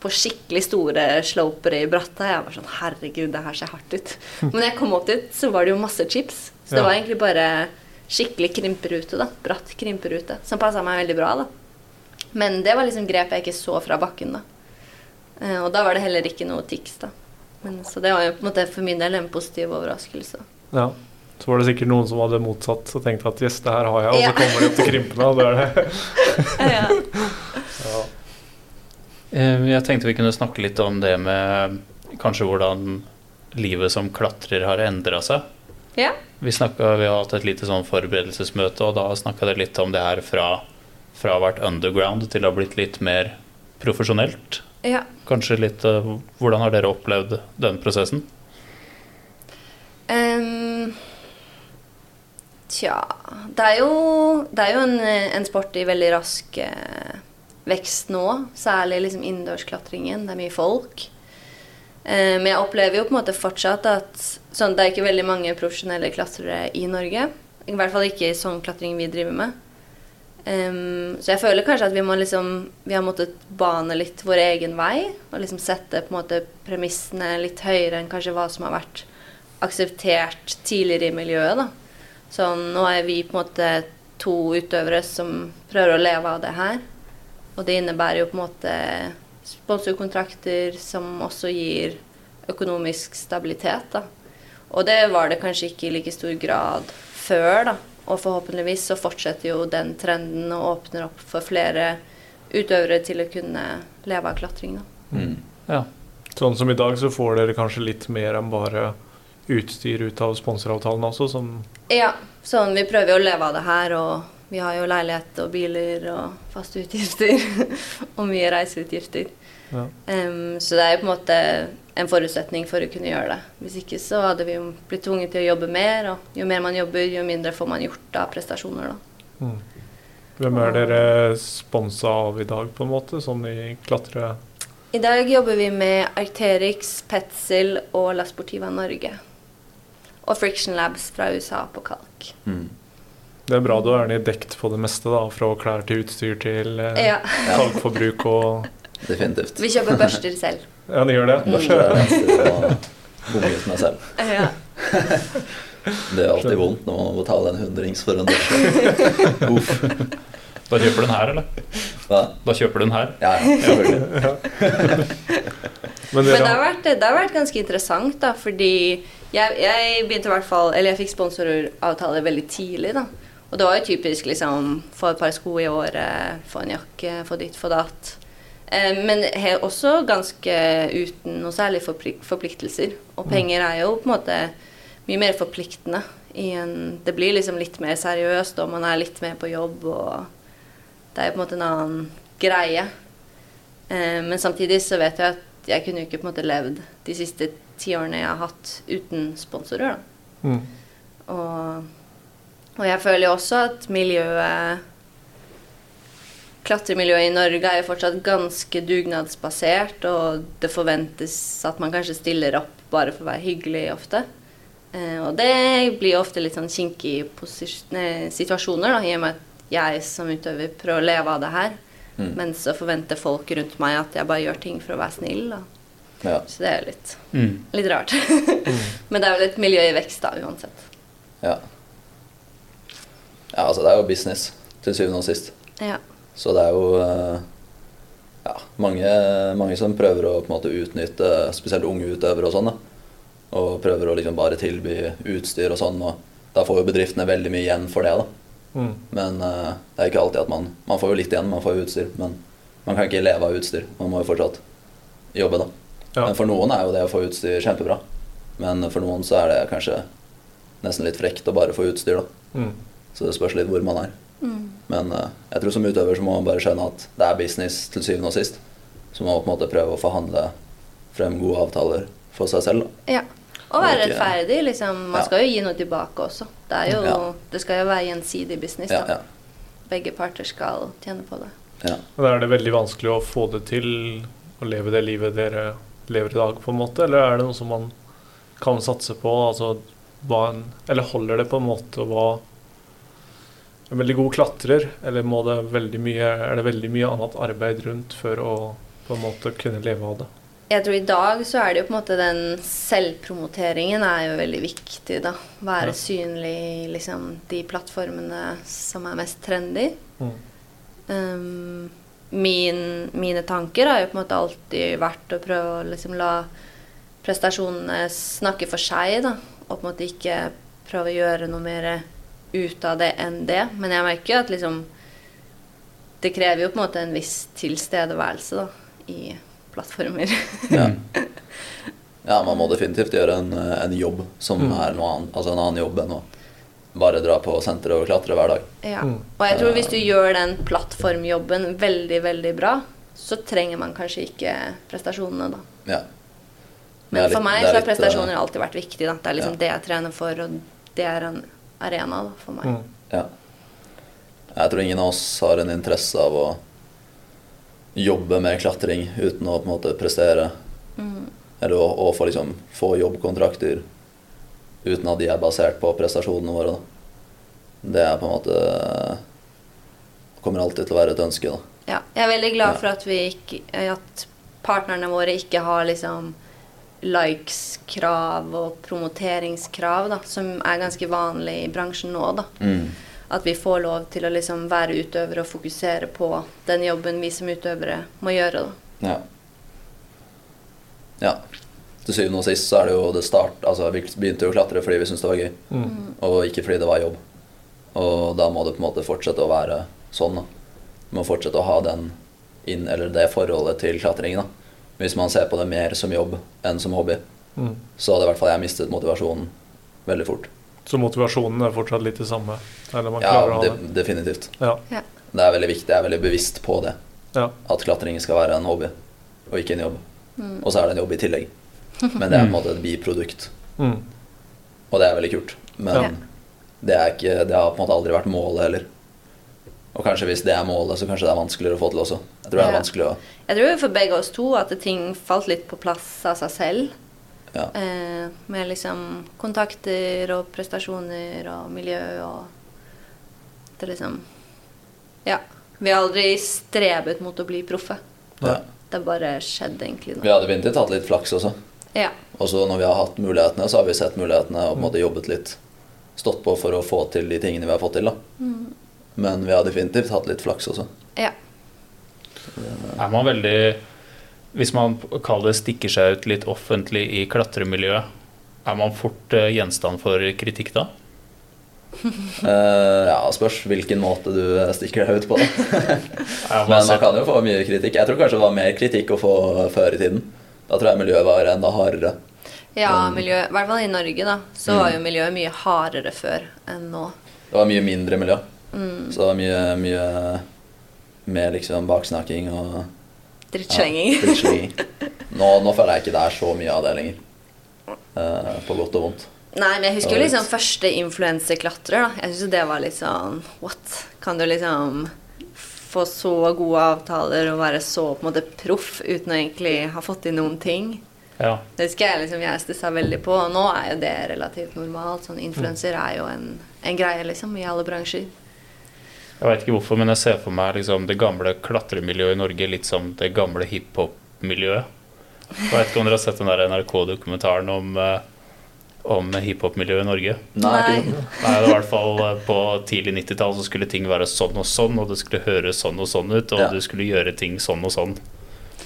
På skikkelig store slopere i bratta. Jeg var sånn Herregud, det her ser hardt ut. Men jeg kom opp dit, så var det jo masse chips. Så det Ja. var egentlig bare skikkelig krymperute, da. Bratt krymperute. Som passa meg veldig bra, da. Men det var liksom grep jeg ikke så fra bakken, da. Eh, og da var det heller ikke noe tics, da. Men, så det var jo på en måte for min del en positiv overraskelse. Ja. Så var det sikkert noen som hadde motsatt og tenkte at yes, det her har jeg, og Ja. så kommer de opp til krympene, og da er det Ja. ja. Eh, Jeg tenkte vi kunne snakke litt om det med kanskje hvordan livet som klatrer har endra seg. ja. Vi, snakket, vi har hatt et lite sånn forberedelsesmøte, og da snakka dere litt om det her fra, fra å ha vært underground til å ha blitt litt mer profesjonelt. ja. Kanskje litt eh, Hvordan har dere opplevd den prosessen? Um, tja Det er jo, det er jo en, en sport i veldig rask eh, vekst nå. Særlig liksom innendørsklatringen. Det er mye folk. Eh, men jeg opplever jo på en måte fortsatt at sånn, det er ikke veldig mange profesjonelle klatrere i Norge. I hvert fall ikke i sånn klatring vi driver med. Ehm, så jeg føler kanskje at vi må liksom Vi har måttet bane litt vår egen vei. Og liksom sette på en måte premissene litt høyere enn kanskje hva som har vært akseptert tidligere i miljøet. da. Så nå er vi på en måte to utøvere som prøver å leve av det her. Og det innebærer jo på en måte sponsorkontrakter som også gir økonomisk stabilitet. da. Og det var det kanskje ikke i like stor grad før, da. Og forhåpentligvis så fortsetter jo den trenden og åpner opp for flere utøvere til å kunne leve av klatring. da. Mm. Ja. Sånn som i dag så får dere kanskje litt mer enn bare utstyr ut av sponsoravtalen også, som Ja, sånn vi prøver jo å leve av det her, og vi har jo leilighet og biler og faste utgifter. og mye reiseutgifter. ja. Um, så det er jo på en måte en forutsetning for å kunne gjøre det. Hvis ikke så hadde vi jo blitt tvunget til å jobbe mer, og jo mer man jobber, jo mindre får man gjort av prestasjoner, da. mm. Hvem er dere sponsa av i dag, på en måte, sånn i klatre... I dag jobber vi med Arcterix, Petzl og La Sportiva Norge. Og Friction Labs fra USA på kalk. Mm. Det er bra du er dekt på det meste, da, fra klær til utstyr til eh, Ja. kalkforbruk og Definitivt. Vi kjøper børster selv. Ja, de gjør det. Børster er og selv. Ja. Det er alltid vondt når man må betale en hundrings for en børste. Uff. Da kjøper du den her, eller? Hva? Da kjøper du den her. Ja, ja, selvfølgelig. Men Men det har, har vært, det har vært ganske interessant, da, fordi jeg, jeg begynte i hvert fall Eller jeg fikk sponsoravtale veldig tidlig, da. Og det var jo typisk liksom få et par sko i året, få en jakke, få ditt, få datt. Eh, men har også ganske uten noe særlig forpliktelser. Og penger er jo på en måte mye mer forpliktende. En, det blir liksom litt mer seriøst, og man er litt mer på jobb, og det er på en måte en annen greie. Eh, men samtidig så vet jeg at jeg kunne jo ikke på en måte levd de siste ti årene jeg har hatt uten sponsorer. mm. Og, og jeg føler jo også at miljøet Klatremiljøet i Norge er jo fortsatt ganske dugnadsbasert, og det forventes at man kanskje stiller opp bare for å være hyggelig ofte. Eh, og det blir ofte litt sånn kinkige situasjoner, da, i og med at jeg som utøver prøver å leve av det her. Mm. Men så forventer folk rundt meg at jeg bare gjør ting for å være snill. Da. Ja. Så det er jo litt, Mm. litt rart. Men det er vel et miljø i vekst, da, uansett. ja. Ja, altså det er jo business til syvende og sist. Ja. Så det er jo eh, ja, mange, mange som prøver å på en måte utnytte spesielt unge utøvere og sånn. Og prøver å liksom bare tilby utstyr og sånn. Og da får jo bedriftene veldig mye igjen for det. da. Mm. Men uh, det er ikke alltid at man Man får jo litt igjen, man får jo utstyr. Men man kan ikke leve av utstyr. Man må jo fortsatt jobbe, da. Ja. Men for noen er jo det å få utstyr kjempebra. Men for noen så er det kanskje nesten litt frekt å bare få utstyr, da. Mm. Så det spørs litt hvor man er. Mm. Men eh, jeg tror som utøver så må man bare skjønne at det er business til syvende og sist. Så man må på en måte prøve å forhandle frem gode avtaler for seg selv. Da. ja. Og være rettferdig. Liksom. Man Ja. skal jo gi noe tilbake også. Det, er jo, Ja. det skal jo være gjensidig business. Da. ja, Begge parter skal tjene på det. ja. Og Da er det veldig vanskelig å få det til å leve det livet dere lever i dag, på en måte? Eller er det noe som man kan satse på? Altså, hva en, eller holder det på en måte å være en veldig god klatrer, eller må det veldig mye, er det veldig mye annet arbeid rundt for å på en måte kunne leve av det? Jeg tror i dag så er det jo på en måte den selvpromoteringen er jo veldig viktig, da. Være Ja. synlig i liksom de plattformene som er mest trendy. Mm. Um, min, mine tanker har jo på en måte alltid vært å prøve å liksom la prestasjonene snakke for seg, da. Og på en måte ikke prøve å gjøre noe mer ut av det enn det. Men jeg merker jo at liksom Det krever jo på en måte en viss tilstedeværelse da, i plattformer. Ja. ja, man må definitivt gjøre en, en jobb som Mm. er noe annet, altså en annen jobb enn å bare dra på senteret og klatre hver dag. Ja. Mm. Og jeg tror hvis du gjør den plattformjobben veldig, veldig bra, så trenger man kanskje ikke prestasjonene, da. Ja. Men, Men for litt- meg så har prestasjoner eh, alltid vært viktig. Da. Det er liksom ja. det jeg trener for, og det er en arena da, for meg. Mm. Ja. Jeg tror ingen av oss har en interesse av å jobbe med klatring uten å på en måte prestere. Mm. Eller å, å få, liksom, få jobbkontrakter uten at de er basert på prestasjonene våre. Da. Det er på en måte Kommer alltid til å være et ønske. Da. Ja, jeg er veldig glad Ja. for at, vi ikke, at partnerne våre ikke har liksom likes-krav og promoteringskrav, da, som er ganske vanlig i bransjen nå. da. Mm. At vi får lov til å liksom være utøvere og fokusere på den jobben vi som utøvere må gjøre. da. Ja. ja. Til syvende og sist så er det jo det start Altså vi begynte jo å klatre fordi vi syntes det var gøy, Mm. og ikke fordi det var jobb. Og da må det på en måte fortsette å være sånn. da. Du må fortsette å ha den inn, eller det forholdet til klatringen. da. Hvis man ser på det mer som jobb enn som hobby, Mm. så hadde i hvert fall jeg mistet motivasjonen veldig fort. Så motivasjonen er fortsatt litt det samme? Eller man Ja, å ha de, det? definitivt. Ja. Ja. Det er veldig viktig. Jeg er veldig bevisst på det. ja. At klatring skal være en hobby, og ikke en jobb. Mm. Og så er det en jobb i tillegg. Men det er på en måte et biprodukt. Mm. Og det er veldig kult. Men Ja. det, er ikke, det har på en måte aldri vært målet heller. Og kanskje hvis det er målet, så kanskje det er vanskeligere å få til også. Jeg tror det er Ja. vanskelig å Jeg tror for begge oss to at ting falt litt på plass av seg selv. ja. Eh, med liksom kontakter og prestasjoner og miljø og Det liksom Ja. Vi har aldri strebet mot å bli proffe. ja. Det bare skjedde egentlig nå. Vi hadde har definitivt hatt litt flaks også. Ja. Og så når vi har hatt mulighetene, så har vi sett mulighetene og på en måte jobbet litt. Stått på for å få til de tingene vi har fått til. da. Mm. Men vi har definitivt hatt litt flaks også. ja. Er man veldig Hvis man kaller det stikker seg ut litt offentlig i klatremiljøet, er man fort eh, gjenstand for kritikk da? uh, ja, Spørs hvilken måte du stikker deg ut på. da. Men man kan jo få mye kritikk. Jeg tror kanskje det var mer kritikk å få før i tiden. Da tror jeg miljøet var enda hardere. Ja, Mm. miljø, i hvert fall i Norge, da, så var jo miljøet mye hardere før enn nå. Det var mye mindre miljø. Mm. Så det var mye, mye med liksom baksnakking og Drittslenging. Ja, drittslenging. nå, nå føler jeg ikke det er så mye av det lenger. Eh, på godt og vondt. Nei, men jeg husker jo liksom første influenseklatrer. da. Jeg syns det var litt sånn What? Kan du liksom få så gode avtaler og være så på en måte proff uten å egentlig ha fått inn noen ting? Ja. Det husker jeg liksom jeg stussa veldig på. Og nå er jo det relativt normalt. Sånn Influenser er jo en, en greie liksom i alle bransjer. Jeg veit ikke hvorfor, men jeg ser for meg liksom, det gamle klatremiljøet i Norge litt som det gamle hiphop-miljøet. Jeg vet ikke om dere har sett den der NRK-dokumentaren om, eh, om hiphop-miljøet i Norge? Nei, Nei. det var i hvert fall eh, På tidlig 90-tall så skulle ting være sånn og sånn, og det skulle høres sånn og sånn ut, og Ja. du skulle gjøre ting sånn og sånn.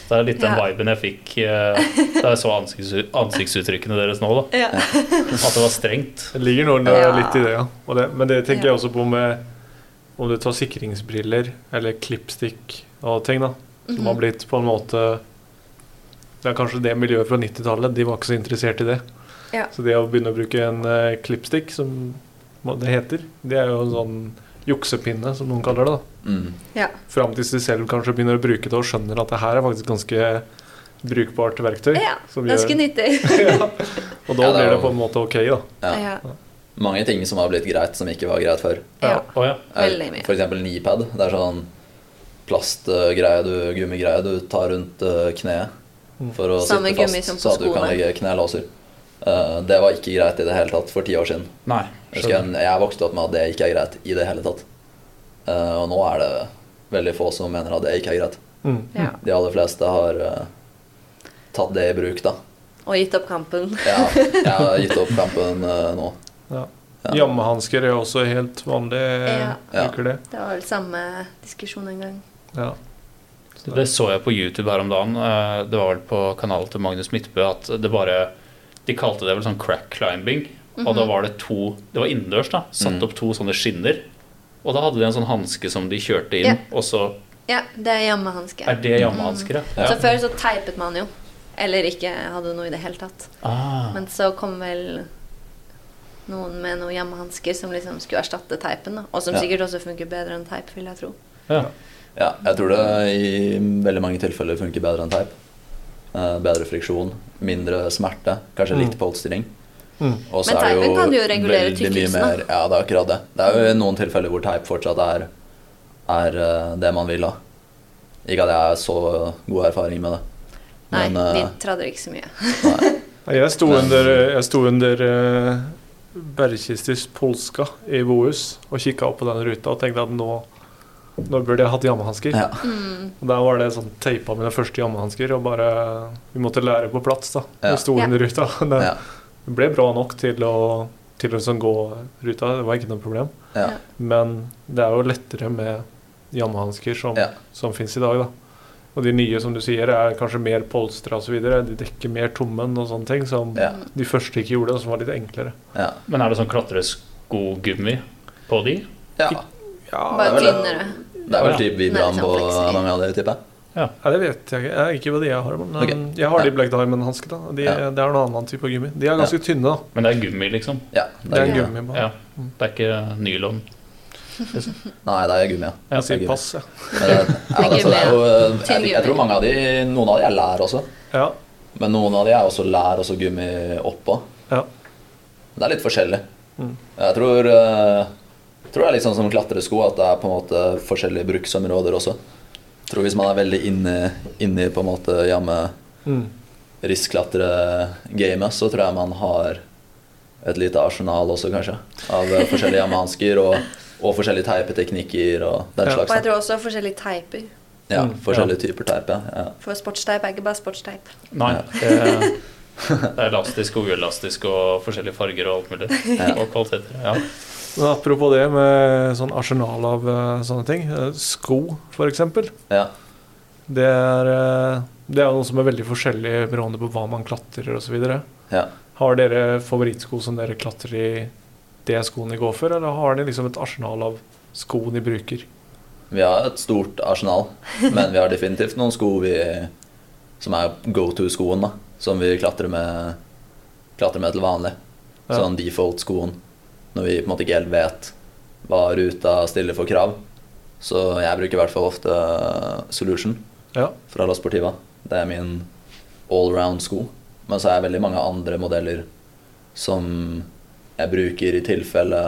Det er litt den Ja. viben jeg fikk eh, da jeg så ansikts, ansiktsuttrykkene deres nå, da. Ja. At det var strengt. Det ligger noe Ja. litt i det, ja. Og det, men det tenker Ja. jeg også på med om du tar sikringsbriller eller klippstikk og ting, da. Som Mhm. har blitt på en måte Det er kanskje det miljøet fra 90-tallet, de var ikke så interessert i det. Ja. Så det å begynne å bruke en uh, klippstikk, som det heter, det er jo en sånn juksepinne, som noen kaller det. da. Mm. ja. Fram til de selv kanskje begynner å bruke det og skjønner at det her er faktisk ganske brukbart verktøy. ja. Ganske nyttig. ja. Og da Ja, blir det på en måte ok, da. Ja. Mange ting som har blitt greit, som ikke var greit før. ja. Ja. Veldig mye. For eksempel knipad. Det er sånn plastgreie, du, gummigreie du tar rundt eh, kneet Mm. for å Samme sitte fast, så at du kan legge knelåser. Eh, det var ikke greit i det hele tatt for ti år siden. Nei. Jeg, jeg, vokste opp med at det ikke er greit i det hele tatt. Eh, og nå er det veldig få som mener at det ikke er greit. Mm. Ja. De aller fleste har tatt det i bruk, da. Og gitt opp kampen. Ja, jeg har gitt opp kampen nå. Ja. Ja. Jammehansker er også helt vanlig. Ja. Bruker det. Det var vel samme diskusjon en gang. Ja. Det så jeg på YouTube her om dagen. Eh, Det var vel på kanalen til Magnus Midtbø at det bare De kalte det vel sånn crack climbing. Og da var det to Det var innendørs, da. Satt Mm. opp to sånne skinner. Og da hadde de en sånn hanske som de kjørte inn, Ja. og så Ja, det er jammehansker. er det jammehansker, ja. Så før så teipet man jo. Eller ikke hadde noe i det hele tatt. Ah. Men så kom vel noen med noen hjemmehansker som liksom skulle erstatte teipen. da Og som Ja. sikkert også funker bedre enn teip, vil jeg tro. Ja. Ja, jeg tror det i veldig mange tilfeller funker bedre enn teip. Eh, bedre friksjon, mindre smerte, kanskje litt Mm. polstring. Mm. Men teipen kan du jo regulere tykkelsen, av. Ja, det er akkurat det. Det er jo noen tilfeller hvor teip fortsatt er, er eh, det man vil ha. Ikke at jeg har så god erfaring med det. Nei, vi eh, tradde ikke så mye. Jeg sto under, jeg sto under uh, Berkistis Polska i Bohus og kikka opp på den ruta og tenkte at nå, nå burde jeg hatt jammehansker. Ja. Mm. Og Der var det sånn teipa mine første jammehansker, og bare Vi måtte lære på plats, da. Ja. Sto Ja. ruta. Det Ja. ble bra nok til å, til å sånn gå ruta, det var ikke noe problem. Ja. Men det er jo lettere med jammehansker som, Ja. som fins i dag, da. Og de nye, som du sier, er kanskje mer polstra osv. De dekker mer tommen og sånne ting som Ja. de første ikke gjorde, og som var litt enklere. Ja. Men er det sånn klatreskogummi på de? ja. Ja, Bare er tynnere. Det er vel typ vibran på sånn mange av dere, tipper jeg. Ja, det vet jeg ikke. Ikke hva de jeg har. Men okay. jeg har de. Black Diamond-hanskene. De, Ja. Det er noen annen type gummi. De er ganske tynne, da. Men det er gummi, liksom? Ja, Det er det er gummi bare. Ja. Det er ikke nylon. Nei, det er gummi, ja. Jeg sier gummi. pass, ja. Men det, ja, altså, det er jo, jeg, jeg tror mange av de Noen av de er lær også. ja. Men noen av de er også lær og så gummi oppå. Ja. Det er litt forskjellig. Mm. Jeg tror, eh, tror det er litt sånn som klatresko, at det er på en måte forskjellige bruksområder også. Jeg tror Hvis man er veldig inne, inne i på en måte jamme Mm. risklatre-gamet, så tror jeg man har et lite arsenal også, kanskje. Av eh, forskjellige jammehansker og, og forskjellige teipeteknikker og den Ja. Og jeg tror også forskjellige teiper. Ja, forskjellige forskjellige typer teip, ja. ja. For sportsteip er ikke bare sportsteip. Nei. Ja. Det, det er elastisk og uelastisk og forskjellige farger og alt mulig. Ja. Og kvaliteter. Ja. Men apropos det med sånn arsenal av eh, sånne ting. eh, Sko, eksempel. ja. Det er, eh, det er noe som er veldig forskjellig beroende på hva man klatrer osv. ja. Har dere favorittsko som dere klatrer i det skoene går for, eller har de liksom et arsenal av sko de bruker? Vi har et stort arsenal, men vi har definitivt noen sko vi, som er go to-skoen. Som vi klatrer med, klatrer med til vanlig. Ja. Sånn default-skoen. Når vi på en måte ikke helt vet hva ruta stiller for krav. Så jeg bruker i hvert fall ofte Solution Ja. fra La Sportiva. Det er min allround-sko. Men så er det veldig mange andre modeller som jeg bruker i tilfelle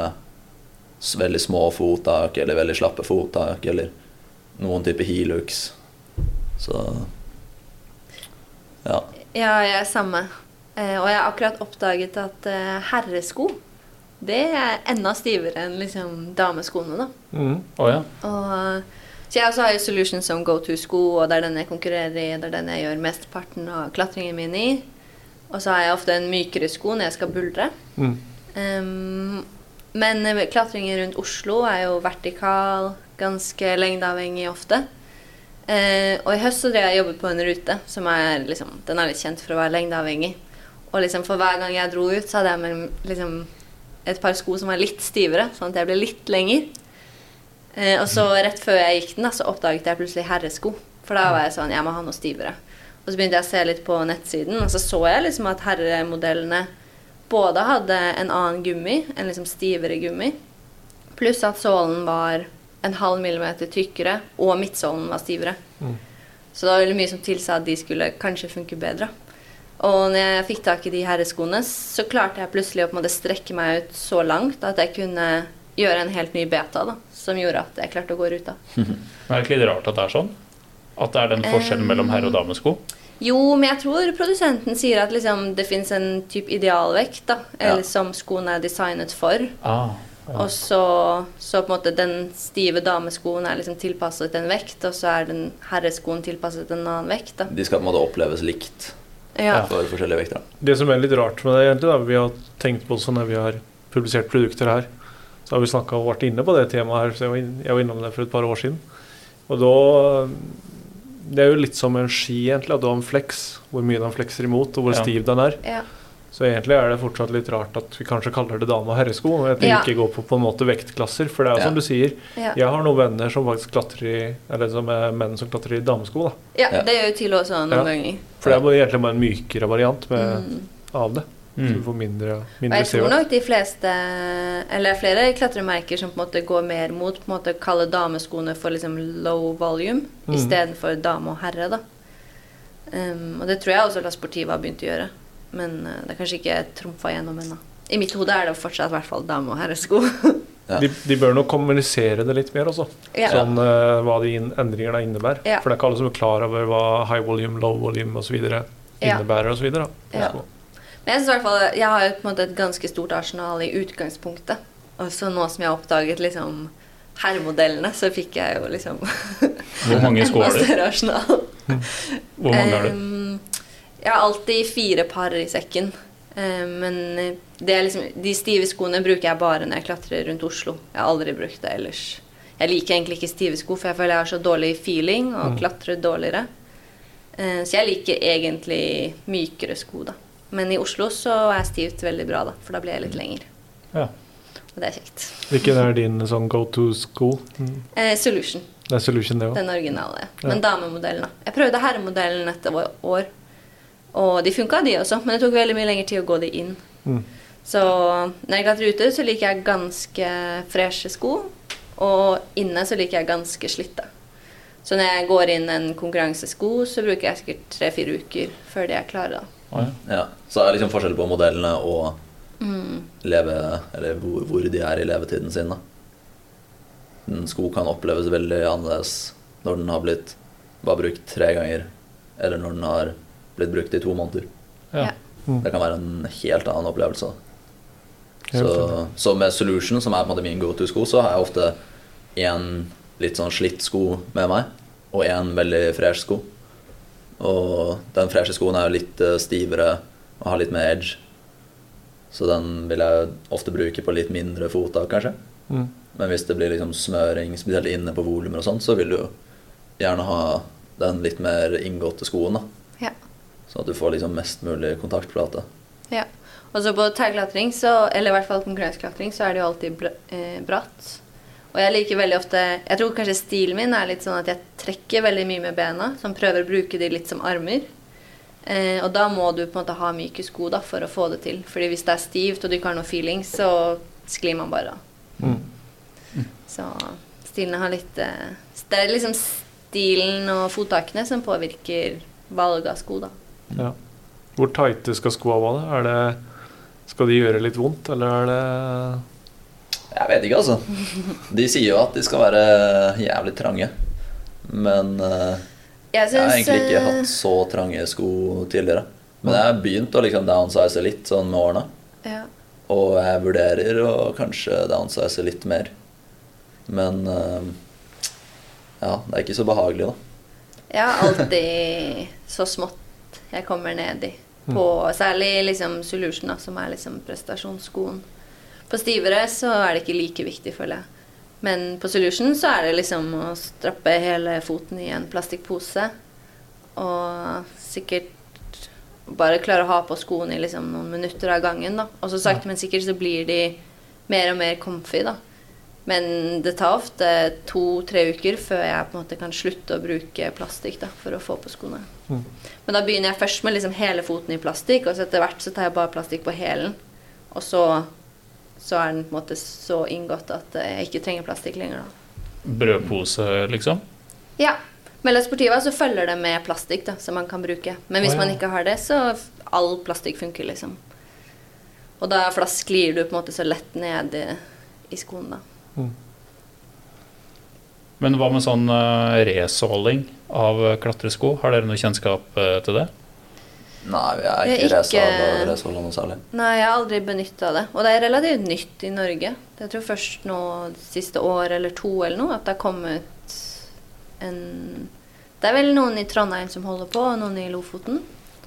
veldig små fottak eller veldig slappe fottak eller noen type Hilux. Så ja. Ja, jeg er samme. Eh, og jeg har akkurat oppdaget at eh, herresko det er enda stivere enn liksom dameskoene, da. Mm. Oh, ja. Og, så jeg også har jo Solution som go to-sko, og det er den jeg konkurrerer i. Det er den jeg gjør mesteparten av klatringen min i. Og så har jeg ofte en mykere sko når jeg skal buldre. Mm. Ehm, men eh, klatringen rundt Oslo er jo vertikal, ganske lengdeavhengig ofte. Eh, og i høst så drev jeg jobbet på en rute som er liksom, den er litt kjent for å være lengdeavhengig. Og liksom for hver gang jeg dro ut, så hadde jeg med liksom et par sko som var litt stivere, sånn at jeg ble litt lenger. Eh, og så rett før jeg gikk den, da, så oppdaget jeg plutselig herresko. For da var jeg sånn Jeg må ha noe stivere. Og så begynte jeg å se litt på nettsiden, og så så jeg liksom at herremodellene både hadde en annen gummi, en liksom stivere gummi, pluss at sålen var en halv millimeter tykkere, og midtsålen var stivere. Mm. Så det var veldig mye som tilsa at de skulle kanskje funke bedre. Og når jeg fikk tak i de herreskoene, så klarte jeg plutselig å på en måte strekke meg ut så langt at jeg kunne gjøre en helt ny beta, da, som gjorde at jeg klarte å gå ruta. Men er det ikke litt rart at det er sånn? At det er den forskjellen mellom herre- og damesko? Jo, men jeg tror produsenten sier at liksom, det fins en type idealvekt, da, eller Ja. som skoene er designet for. Ah, ja. Og så, så på en måte den stive dameskoen er liksom tilpasset en vekt, og så er den herreskoen tilpasset en annen vekt. da. De skal på en måte oppleves likt Ja. for forskjellige vekter. Det som er litt rart med det, egentlig, da, vi har tenkt på det når vi har publisert produkter her, så har vi snakket og vært inne på det temaet her. så Jeg var, inn, jeg var innom det for et par år siden. Og da Det er jo litt som en ski, egentlig. At du har en flex, hvor mye den flekser imot, og hvor Ja. stiv den er. ja. Så egentlig er det fortsatt litt rart at vi kanskje kaller det dame- og herresko. At det Ja. ikke går på på en måte vektklasser. For det er jo Ja. som du sier, Ja. jeg har noen venner som faktisk klatrer i Eller som er menn som klatrer i damesko. da ja, Ja. det gjør jo til også noen Ja. ganger. For det er egentlig bare en mykere variant med, Mm. av det. Så du Mm. får mindre, Og mindre jeg tror nok de fleste, eller flere klatremerker som på en måte går mer mot på en måte kalle dameskoene for liksom low volume mm. istedenfor dame og herre. da. Um, og det tror jeg også La Sportiva har begynt å gjøre, men uh, det er kanskje ikke trumfa gjennom ennå. I mitt hode er det fortsatt i hvert fall dame- og herresko. Ja. De, de bør nok kommunisere det litt mer også. ja. Sånn uh, hva de endringene innebærer. Ja. For det er ikke alle som er klar over hva high volume, low volume osv. Ja. innebærer og så videre, da. Ja. Men jeg synes i hvert fall Jeg har jo på en måte et ganske stort arsenal i utgangspunktet. Og så nå som jeg har oppdaget liksom herremodellene, så fikk jeg jo liksom Hvor mange sko har du? Hvor mange har du? Um, jeg har alltid fire par i sekken. Um, men det liksom, de stive skoene bruker jeg bare når jeg klatrer rundt Oslo. Jeg har aldri brukt det ellers. Jeg liker egentlig ikke stive sko, for jeg føler jeg har så dårlig feeling og Mm. klatrer dårligere. Ehm, så jeg liker egentlig mykere sko, da. Men i Oslo så er stivt veldig bra, da, for da blir jeg litt lenger. Ja. Og det er kjekt. Hvilken er din sånn go to school? Mm. Eh, Solution. Det er Solution, det òg. Den originale. Ja. Men damemodellen, da. Jeg prøvde herremodellen et år, og de funka, de også, men det tok veldig mye lengre tid å gå de inn. Mm. Så når jeg klatrer ute, så liker jeg ganske freshe sko, og inne så liker jeg ganske slitte. Så når jeg går inn en konkurransesko, så bruker jeg sikkert tre-fire uker før de er klare. da. Å, ja. Ja, Så det er liksom forskjell på modellene og Mm. leve, eller hvor, hvor de er i levetiden sin. da. En sko kan oppleves veldig annerledes når den har blitt bare brukt tre ganger, eller når den har blitt brukt i to måneder. Ja. Mm. Det kan være en helt annen opplevelse. Så, så med Solution, som er på en måte min go to-sko, så har jeg ofte en litt sånn slitt sko med meg, og en veldig fresh sko. Og den freshe skoen er jo litt eh, stivere og har litt mer edge. Så den vil jeg ofte bruke på litt mindre fottak, kanskje. Mm. Men hvis det blir liksom smøring, spesielt inne på volumer og sånn, så vil du jo gjerne ha den litt mer inngåtte skoen, da. Ja. Sånn at du får liksom mest mulig kontaktflate. ja. Og så på tauklatring, så, eller i hvert fall konkurranseklatring, så er det jo alltid br eh, bratt. Og jeg liker veldig ofte Jeg tror kanskje stilen min er litt sånn at jeg trekker veldig mye med bena, som prøver å bruke de litt som armer. Eh, og da må du på en måte ha myke sko da, for å få det til. Fordi hvis det er stivt og du ikke har noe feeling, så sklir man bare av. Mm. Så stilene har litt eh, Det er liksom stilen og fottakene som påvirker valg av sko, da. Ja. Hvor tighte skal skoa være? Er det, skal de gjøre litt vondt, eller er det Jeg vet ikke, altså. De sier jo at de skal være jævlig trange. Men uh, Jeg jeg har egentlig ikke eh, hatt så trange sko tidligere. Men jeg har begynt å liksom downsize litt sånn med årene. ja. Og jeg vurderer å kanskje downsize litt mer. Men uh, ja, det er ikke så behagelig, da. Jeg har alltid så smått jeg kommer ned i. På, særlig liksom Solution, da, som er liksom prestasjonsskoen. På stivere så er det ikke like viktig, føler jeg. Men på Solution så er det liksom å strappe hele foten i en plastikkpose. Og sikkert bare klare å ha på skoene i liksom noen minutter av gangen. da. Og så sakte, men sikkert så blir de mer og mer comfy, da. Men det tar ofte to-tre uker før jeg på en måte kan slutte å bruke plastikk da, for å få på skoene. Mm. Men da begynner jeg først med liksom hele foten i plastikk, og så etter hvert så tar jeg bare plastikk på hælen. Og så, så er den på en måte så inngått at jeg ikke trenger plastikk lenger. da. Brødpose, liksom? Ja. Med La Sportiva så følger det med plastikk da, som man kan bruke. Men hvis oh, ja. man ikke har det, så all plastikk funker, liksom. Og da for da sklir du på en måte så lett ned i, i skoen, da. Mm. Men hva med sånn uh, resåling av klatresko? Har dere noe kjennskap uh, til det? Nei, jeg er ikke ikke- racehold og noe særlig. Nei, jeg har aldri benytta det. Og det er relativt nytt i Norge. Jeg tror først nå siste år eller to eller noe at det har kommet en Det er vel noen i Trondheim som holder på, og noen i Lofoten.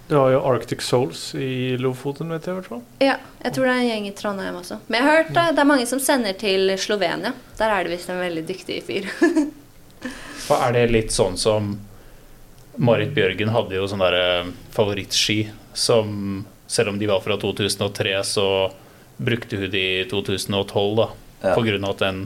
Du har jo Arctic Souls i Lofoten, vet jeg i hvert fall. Ja, jeg tror det er en gjeng i Trondheim også. Men jeg har hørt det, det er mange som sender til Slovenia. Der er det visst en veldig dyktig fyr. Er det litt sånn som Marit Bjørgen hadde jo sånn derre favorittski som selv om de var fra 2003, så brukte hun de i 2012, da. Ja. På grunn av at den,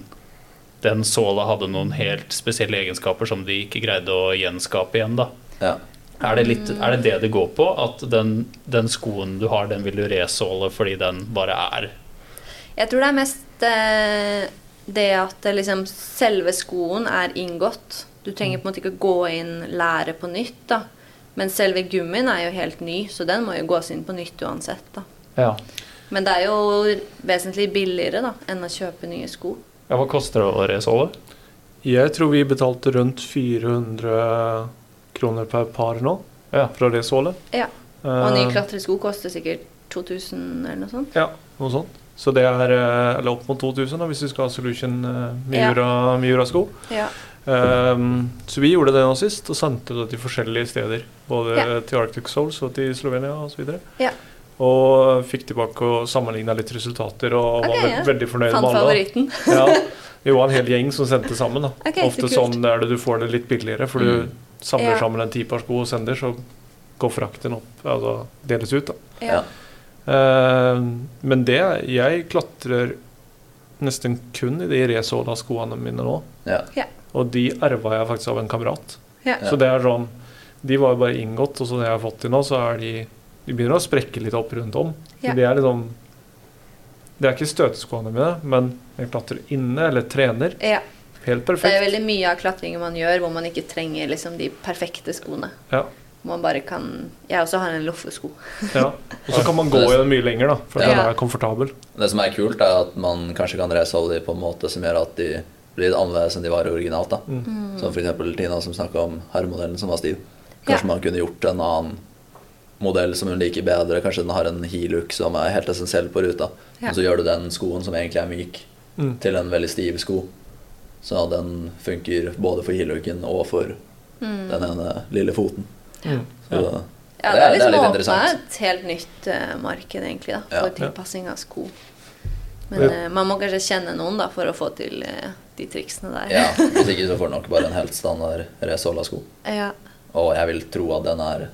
den såla hadde noen helt spesielle egenskaper som de ikke greide å gjenskape igjen, da. Ja. Er det, litt, er det det det går på? At den, den skoen du har, den vil du resåle fordi den bare er Jeg tror det er mest eh, det at det liksom, selve skoen er inngått. Du trenger på en måte ikke gå inn lære på nytt. da. Men selve gummien er jo helt ny, så den må jo gås inn på nytt uansett. da. Ja. Men det er jo vesentlig billigere da, enn å kjøpe nye sko. ja hva koster det å resåle? Jeg tror vi betalte rundt 400 kroner per par nå Ja. fra det sålet. Ja. Og nye Eh, klatresko koster sikkert 2000 eller noe sånt. Ja, noe sånt. Så det er eh, eller opp mot 2000 da, hvis du skal ha Solution Ja. Miura, Miura-sko. Ja. Um, så vi gjorde det nå sist og sendte det til forskjellige steder. Både Ja. til Arctic Souls og til Slovenia osv. Og, Ja. og fikk tilbake og sammenligna litt resultater og okay, var ve ja. veldig fornøyd Fant med alle. favoritten. Ja, vi var en hel gjeng som sendte sammen. da. Okay, Ofte sånn er det du får det litt billigere, for du Mm. samler Ja. sammen en ti par sko og sender, så går frakten opp. Altså deles ut, da. Ja. Eh, men det Jeg klatrer nesten kun i de resåla-skoene mine nå. Ja. Og de arva jeg faktisk av en kamerat. Ja. Så det er sånn De var jo bare inngått, og så det jeg har fått til nå, så er de De begynner å sprekke litt opp rundt om. Så Ja. de er liksom Det er ikke støteskoene mine, men jeg klatrer inne, eller trener. ja. Helt Det er veldig mye av klatringen man gjør hvor man ikke trenger liksom, de perfekte skoene. Ja. Man bare kan Jeg også har en loffesko. Ja. Og så kan man gå i den mye lenger, da, for den Ja. er komfortabel. Det som er kult, er at man kanskje kan resholde de på en måte som gjør at de blir litt annerledes enn de var originalt. da. Mm. Som f.eks. Tina som snakka om herremodellen som var stiv. Kanskje Ja. man kunne gjort en annen modell som hun liker bedre. Kanskje den har en heel-look som er helt essensiell på ruta. Ja. Og så gjør du den skoen som egentlig er myk, Mm. til en veldig stiv sko. Så den funker både for heel-looken og for Mm. den ene lille foten. Ja. Så Ja. Ja, det, det er, det er litt åpna interessant. et helt nytt uh, marked, egentlig, da, for Ja. tilpassing av sko. Men eh, man må kanskje kjenne noen da, for å få til eh, de triksene der. Ja, Hvis ikke så får du nok bare en helt standard Resola-sko. Ja. Og jeg vil tro at den er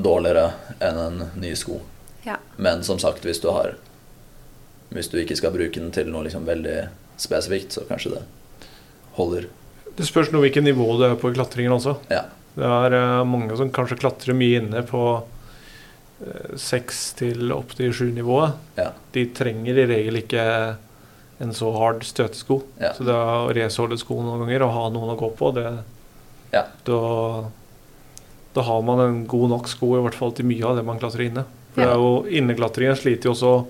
dårligere enn en ny sko. ja. Men som sagt, hvis du har Hvis du ikke skal bruke den til noe liksom veldig spesifikt, så kanskje det holder. Det spørs noe hvilket nivå du er på i klatringen også. Ja. Det er eh, mange som kanskje klatrer mye inne på eh, seks til opp til sju-nivået. Ja. De trenger i regel ikke en så hard støtesko. Ja. Så det å resåle sko noen ganger og ha noen å gå på, det Ja. da, da har man en god nok sko, i hvert fall til mye av det man klatrer inne. For Ja. det er jo, inneklatringen sliter jo også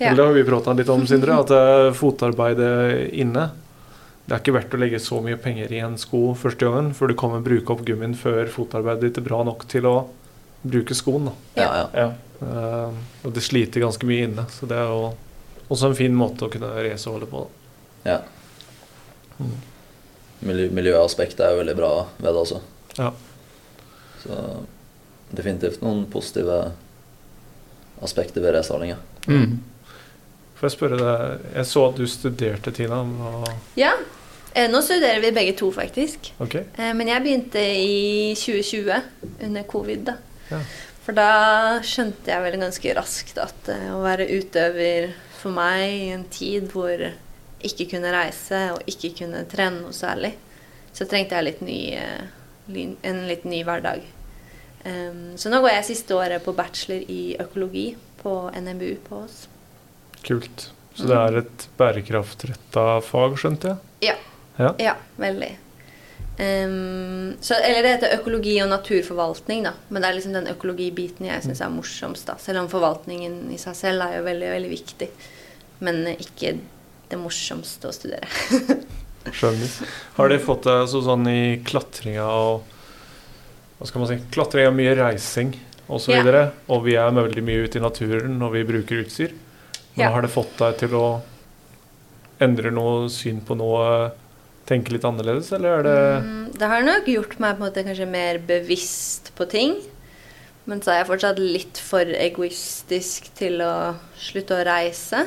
Ja. Det har vi prata litt om, Sindre, at eh, fotarbeidet inne Det er ikke verdt å legge så mye penger i en sko første gangen, for du kommer bruke opp gummien før fotarbeidet ditt er bra nok til å bruke skoen. Da. Ja, ja. Ja. Eh, og det sliter ganske mye inne, så det er jo også en fin måte å kunne race og holde på. Da. ja. Miljø, miljøaspektet er jo veldig bra ved det også. Ja. Så definitivt noen positive aspekter ved resaling. Mm. Får jeg spørre deg, jeg så at du studerte, Tina. Og, ja. Eh, nå studerer vi begge to, faktisk. ok, Eh, men jeg begynte i 2020, under covid. da. Ja. For da skjønte jeg vel ganske raskt at eh, å være utøver for meg i en tid hvor jeg ikke kunne reise og ikke kunne trene noe særlig, så trengte jeg litt ny, eh, en litt ny hverdag. Um, så nå går jeg siste året på bachelor i økologi på NMBU på Ås. kult. Så det er et bærekraftretta fag, skjønte jeg? Ja. Ja. Ja, veldig. Em, så, eller det heter økologi og naturforvaltning, da. Men det er liksom den økologibiten jeg syns er morsomst. da. Selv om forvaltningen i seg selv er jo veldig, veldig viktig. Men ikke det morsomste å studere. Skjønner. Har dere fått det altså, sånn i klatringa og Hva skal man si? Klatring er mye reising osv. Ja. videre Og vi er veldig mye ute i naturen når vi bruker utstyr. Men Ja. har det fått deg til å endre noe syn på noe? Tenke litt annerledes, eller er det Mm, det har nok gjort meg på en måte kanskje mer bevisst på ting. Men så er jeg fortsatt litt for egoistisk til å slutte å reise.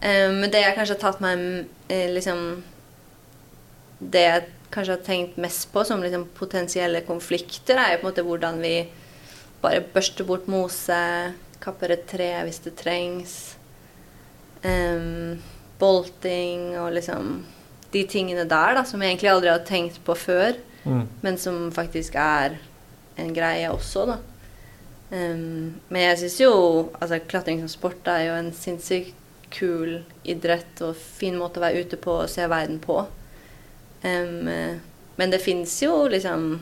Men Men det jeg kanskje har tatt meg eh, liksom Det jeg kanskje har tenkt mest på som liksom potensielle konflikter, er jo på en måte hvordan vi bare børster bort mose, kapper et tre hvis det trengs. Um, bolting og liksom de tingene der da, som jeg egentlig aldri hadde tenkt på før, Mm. men som faktisk er en greie også, da. Um, men jeg syns jo altså klatring som sport er jo en sinnssykt kul idrett og fin måte å være ute på og se verden på. Eh, men det fins jo liksom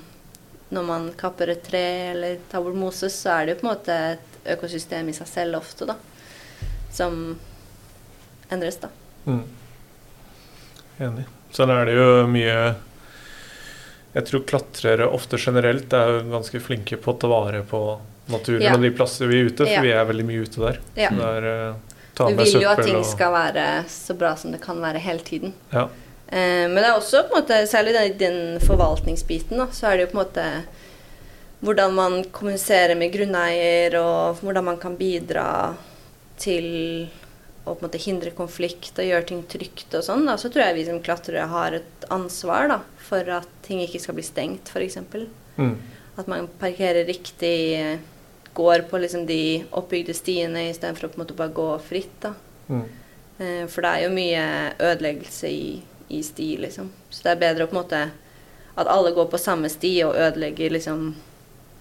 Når man kapper et tre eller tar bort moses, så er det jo på en måte et økosystem i seg selv ofte, da. Som endres, da. Mm. Enig. Sånn er det jo mye Jeg tror klatrere ofte generelt er jo ganske flinke på å ta vare på naturen Ja. og de plasser vi er ute, for Ja. vi er veldig mye ute der. Ja. Så det er, eh, ta Du vil jo at ting og skal være så bra som det kan være hele tiden. Ja. Eh, men det er også på en måte, særlig den, den forvaltningsbiten, da, så er det jo på en måte hvordan man kommuniserer med grunneier, og hvordan man kan bidra til å på en måte hindre konflikt og gjøre ting trygt og sånn. Da. Så tror jeg vi som klatrere har et ansvar da, for at ting ikke skal bli stengt, f.eks. Mm. At man parkerer riktig, går på liksom de oppbygde stiene istedenfor å på en måte bare gå fritt. da. Mm. Eh, For det er jo mye ødeleggelse i, i sti, liksom. Så det er bedre å på en måte at alle går på samme sti og ødelegger liksom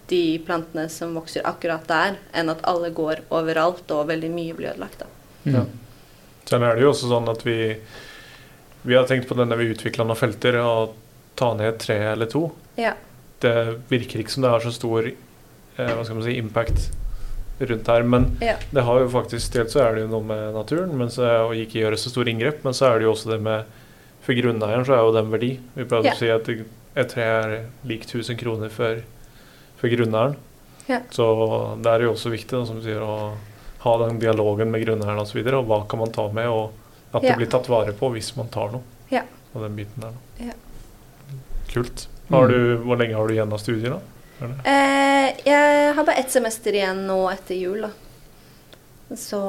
de plantene som vokser akkurat der, enn at alle går overalt og veldig mye blir ødelagt. da. Mm. Ja. Sen er det jo også sånn at vi Vi har tenkt på det når vi utvikla noen felter, å ta ned et tre eller to. Ja. Det virker ikke som det har så stor eh, hva skal man si, impact rundt her, men Ja. det har jo faktisk Dels så er det jo noe med naturen, men så, og ikke gjøre så store inngrep, men så er det jo også det med For grunneieren så er jo det en verdi. Vi pleier Ja. å si at et tre er lik 1000 kroner for, for grunneieren. Ja. Så det er jo også viktig da, som du sier, å ha den dialogen med grunneieren osv. Og, så videre, og hva kan man ta med, og at det blir tatt vare på hvis man tar noe. Ja. Og den biten der. Ja. Kult. Har Mm. du, hvor lenge har du igjen av studier, da? Eh, jeg har bare ett semester igjen nå etter jul, da. Så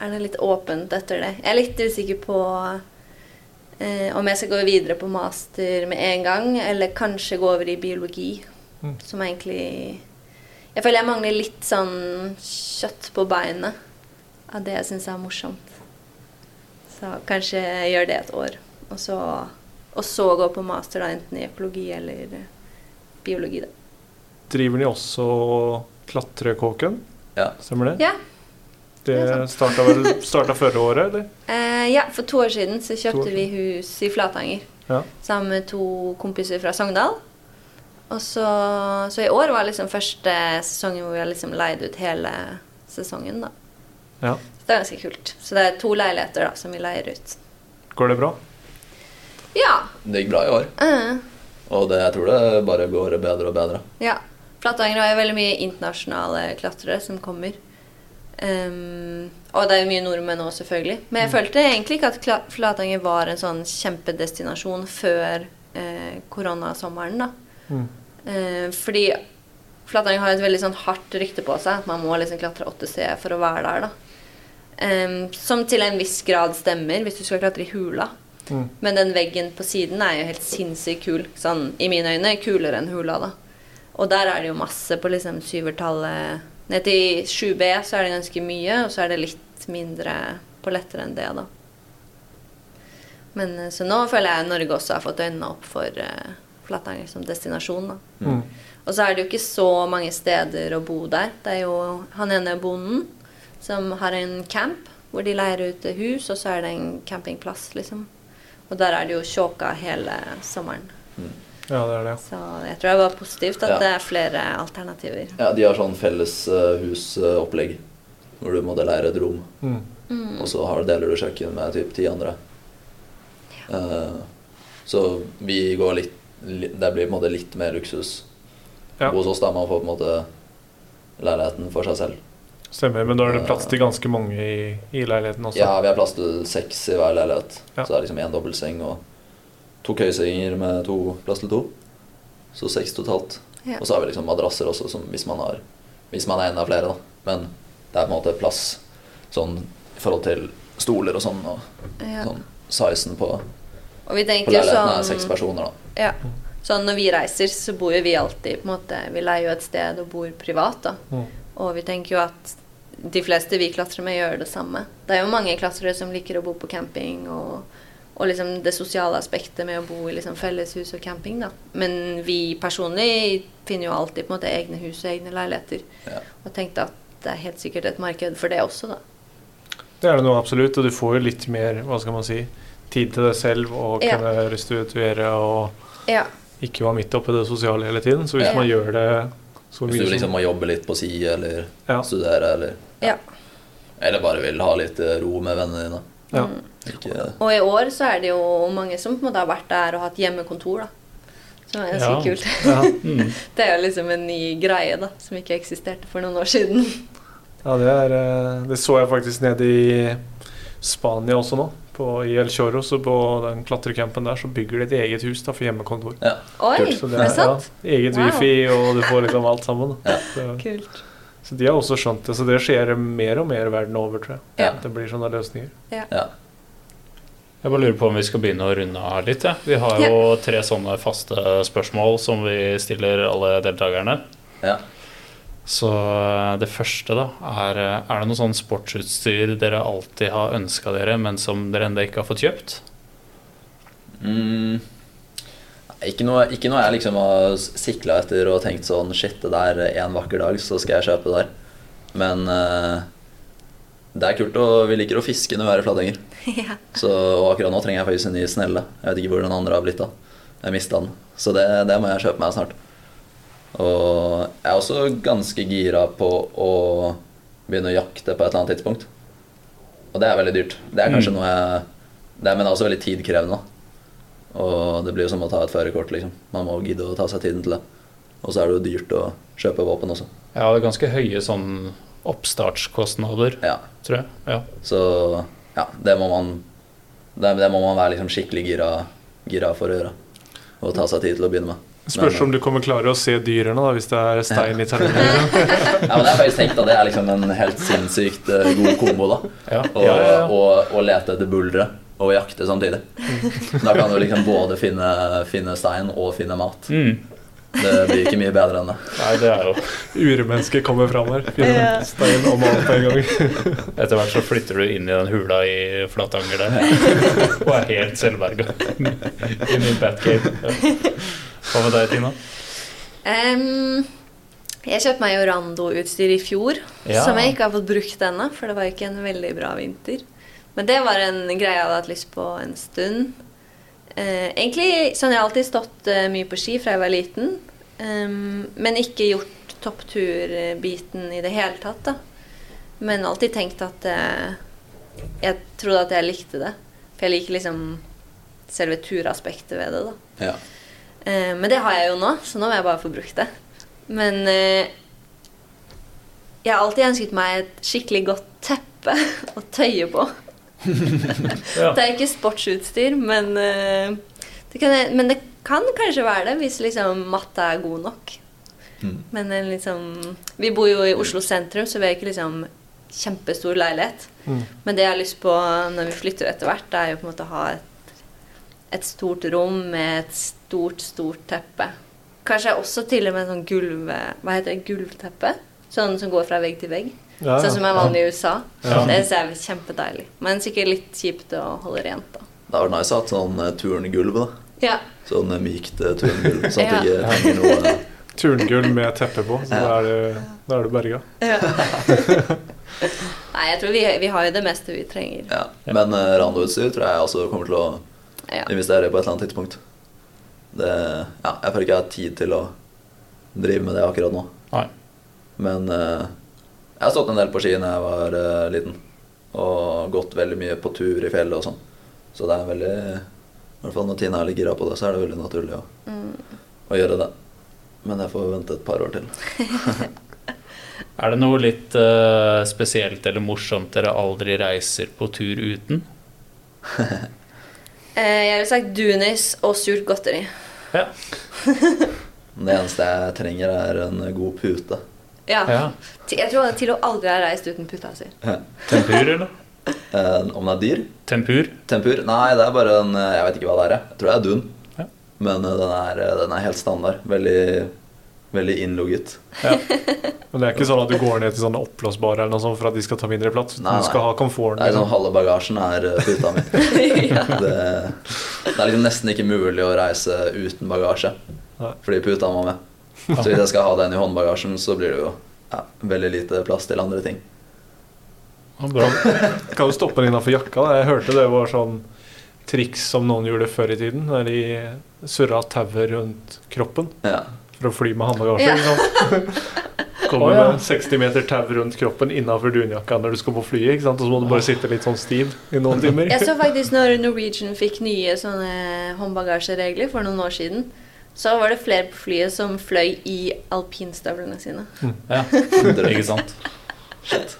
er det litt åpent etter det. Jeg er litt usikker på eh, om jeg skal gå videre på master med en gang, eller kanskje gå over i biologi. Mm. Som egentlig Jeg føler jeg mangler litt sånn kjøtt på beinet av det jeg syns er morsomt. Så kanskje gjør det et år, og så, og så gå på master, da, enten i økologi eller biologi, da. Driver ni også Klatrekåken? Ja. Stemmer det? Ja. Det starta vel starta forrige året, eller? Eh, ja, for to år siden så kjøpte år vi hus i Flatanger Ja. sammen med to kompiser fra Sogndal. Og så, så i år var liksom første sesongen hvor vi har liksom leid ut hele sesongen, da. ja. Så det er ganske kult. Så det er to leiligheter da som vi leier ut. Går det bra? Ja. Det gikk bra i år, eh, og det, jeg tror det bare går bedre og bedre. ja. Flatanger har jo veldig mye internasjonale klatrere som kommer. Um, og det er jo mye nordmenn òg, selvfølgelig. Men jeg følte egentlig ikke at Flatanger var en sånn kjempedestinasjon før eh, koronasommeren, da. Mm. Eh, fordi Flatanger har et veldig sånn hardt rykte på seg. At man må liksom klatre 8C for å være der. da. Em, som til en viss grad stemmer hvis du skal klatre i hula. Mm. Men den veggen på siden er jo helt sinnssykt kul. Sånn, I mine øyne kulere enn hula. da. Og der er det jo masse på liksom syvertallet. Ned til 7B så er det ganske mye, og så er det litt mindre på lettere enn det. da. Men eh, Så nå føler jeg Norge også har fått øynene opp for uh, Flatanger som destinasjon. da. Mm. Og så er det jo ikke så mange steder å bo der. Det er jo han ene bonden som har en camp hvor de leier ut hus, og så er det en campingplass, liksom. Og der er det jo tjåka hele sommeren. Ja, det er det. Så jeg tror det var positivt at Ja. det er flere alternativer. Ja, De har sånn felleshusopplegg uh, hvor du må leie et rom, Mm. Mm. og så har, deler du kjøkken med typ ti andre. Eh, så vi går litt li- Det blir på en måte litt mer luksus. Ja. Hos oss da man får på en måte leiligheten for seg selv. Stemmer, men da er det plass til ganske mange i, i leiligheten også. Ja, vi har plass til seks i hver leilighet. Ja. Så det er liksom én dobbeltseng og to køyesenger med to plass til to. Så seks totalt. Ja. Og så har vi liksom madrasser også, som hvis man har Hvis man er en av flere, da. Men det er på en måte plass sånn i forhold til stoler og sånn, og Ja. sånn sizen på, Og vi tenker på sånn er seks personer, da. Ja. Sånn når vi reiser, så bor jo vi alltid på en måte, Vi leier jo et sted og bor privat. da. Mm. Og vi tenker jo at de fleste vi klatrer med, gjør det samme. Det er jo mange klatrere som liker å bo på camping, og, og liksom det sosiale aspektet med å bo i liksom felleshus og camping. da. Men vi personlig finner jo alltid på en måte egne hus og egne leiligheter. Ja. Og tenkte at det er helt sikkert et marked for det også, da. Det er det nå absolutt, og du får jo litt mer hva skal man si, tid til deg selv og Ja. kunne restituere og Ja. ikke være midt oppi det sosiale hele tiden. Så hvis Ja. man gjør det så Hvis du som liksom må jobbe litt på si, eller Ja. studere, eller ja. Eller bare vil ha litt eh, ro med vennene dine. Ja. Mm. Ikke, Og i år så er det jo mange som på en måte har vært der og hatt hjemmekontor, da. Som er ganske Ja. kult. ja. Mm. Det er jo liksom en ny greie, da, som ikke eksisterte for noen år siden. ja, det er eh, Det så jeg faktisk nede i Spania også nå. På, I El Choro, så på den klatrecampen der, så bygger de et eget hus da for hjemmekontor. ja. Oi, Kult. Så er er sant? Ja, eget Wow. wifi, og du får liksom alt sammen. Ja. Så, Kult. så de har også skjønt det. Så det skjer mer og mer verden over, tror jeg. Ja. Det blir sånne løsninger. ja. Jeg bare lurer på om vi skal begynne å runde av litt. Ja. Vi har jo tre sånne faste spørsmål som vi stiller alle deltakerne. ja. Så eh, det første, da, er eh, Er det noe sånn sportsutstyr dere alltid har ønska dere, men som dere ennå ikke har fått kjøpt? Mm. Ikke noe, ikke noe jeg liksom har sikla etter og tenkt sånn Shit, det der en vakker dag, så skal jeg kjøpe det der. Men uh, det er kult, og vi liker å fiske når vi er i Flatanger. ja. Så og akkurat nå trenger jeg faktisk en ny snelle. Jeg vet ikke hvor den andre har blitt av. Jeg mista den. Så det, det må jeg kjøpe meg snart. Og jeg er også ganske gira på å begynne å jakte på et eller annet tidspunkt. Og det er veldig dyrt. Det er kanskje Mm. noe jeg det er, Men det er også veldig tidkrevende. Og det blir jo som å ta et førerkort, liksom. Man må gidde å ta seg tiden til det. Og så er det jo dyrt å kjøpe våpen også. Ja, det er ganske høye sånn oppstartskostnader, Ja. tror jeg. Ja. Så ja, det må man Det, det må man være liksom skikkelig gira, gira for å gjøre. Og ta seg tid til å begynne med. Spørs om du kommer klare å se dyrene da, hvis det er stein i terrenget. Liksom. Ja, men jeg har faktisk tenkt at det er liksom en helt sinnssykt eh, god kombo, da. Ja. Å Ja, ja, lete etter buldre og jakte samtidig. Da kan du liksom både finne, finne stein og finne mat. Mm. Det blir ikke mye bedre enn det. Nei, det er jo Urmennesket kommer fram her. Finner Ja. stein og mat på en gang. Etter hvert så flytter du inn i den hula i Flatanger der. Og er helt selvberga. Inn i Batcave. Ja. Hva med deg, Tina? Um, jeg kjøpte meg jo Rando-utstyr i fjor, Ja. som jeg ikke har fått brukt ennå, for det var ikke en veldig bra vinter. Men det var en greie jeg hadde hatt lyst på en stund. Uh, egentlig sånn jeg har alltid stått uh, mye på ski fra jeg var liten, um, men ikke gjort toppturbiten i det hele tatt, da. Men alltid tenkt at uh, Jeg trodde at jeg likte det. For jeg liker liksom selve turaspektet ved det, da. Ja. Eh, men det har jeg jo nå, så nå må jeg bare få brukt det. Men eh, jeg har alltid ønsket meg et skikkelig godt teppe å tøye på. Ja. Det er ikke sportsutstyr, men, eh, det kan, men det kan kanskje være det hvis liksom matta er god nok. Mm. Men liksom Vi bor jo i Oslo sentrum, så vi har ikke liksom kjempestor leilighet. Mm. Men det jeg har lyst på når vi flytter etter hvert, det er jo på en måte å ha et, et stort rom med et stort, stort teppe. Kanskje også til og med sånn gulv... Hva heter det? Gulvteppe? Sånn som går fra vegg til vegg. Ja, Sånn som er vanlig i USA. Ja. Det synes jeg er kjempedeilig. Men sikkert litt kjipt å holde rent, da. Det hadde vært nice å ha sånn eh, turngulv. da. Ja. Sånn eh, mykt eh, turngulv, sånn at det ikke henger noe Turngull med teppe på, så da er det, da er du berga. Nei, jeg tror vi, vi har jo det meste vi trenger. Ja. Men uh, Rando-utstyr tror jeg også kommer til å Ja. investere på et eller annet tidspunkt. Det, ja, jeg føler ikke jeg har tid til å drive med det akkurat nå. Nei. Men eh, jeg har stått en del på ski da jeg var eh, liten. Og gått veldig mye på tur i fjellet og sånn. Så det er veldig I hvert fall når Tina er litt gira på det, så er det veldig naturlig å, Mm. å gjøre det. Men jeg får vente et par år til. Er det noe litt uh, spesielt eller morsomt dere aldri reiser på tur uten? Eh, jeg ville sagt Dunis og surt godteri. Ja. Det eneste jeg trenger, er en god pute. Ja. ja. Jeg tror Tilo aldri har reist uten puta si. Tempur, eller? Eh, om det er dyr? Tempur? Tempur? Nei, det er bare en eh, Jeg vet ikke hva det er. jeg. Tror det er dun. Men eh, den er, den er helt standard. Veldig, veldig innlogget. Men det er ikke sånn at du går ned til sånne oppblåsbare eller noe sånt for at de skal ta mindre plass. Nei, Du skal nei. ha komforten. Det er sånn Liksom. Halve bagasjen er eh, puta mi. ja. Det, det er liksom nesten ikke mulig å reise uten bagasje. Nei. Fordi puta må med. Så hvis jeg skal ha den i håndbagasjen, så blir det jo ja, veldig lite plass til andre ting. Bra. Kan du stoppe den innafor jakka? da? Jeg hørte det var sånn triks som noen gjorde før i tiden. Der de surra tauet rundt kroppen Ja. For å fly med håndbagasje. Ja. Kommer ja. med 60 meter tau rundt kroppen innafor dunjakka når du skal på flyet. ikke sant? Og så må du bare sitte litt sånn stiv i noen timer. Jeg så faktisk når Norwegian fikk nye sånne håndbagasjeregler for noen år siden, så var det flere på flyet som fløy i alpinstøvlene sine. Ja, ikke sant. Shit.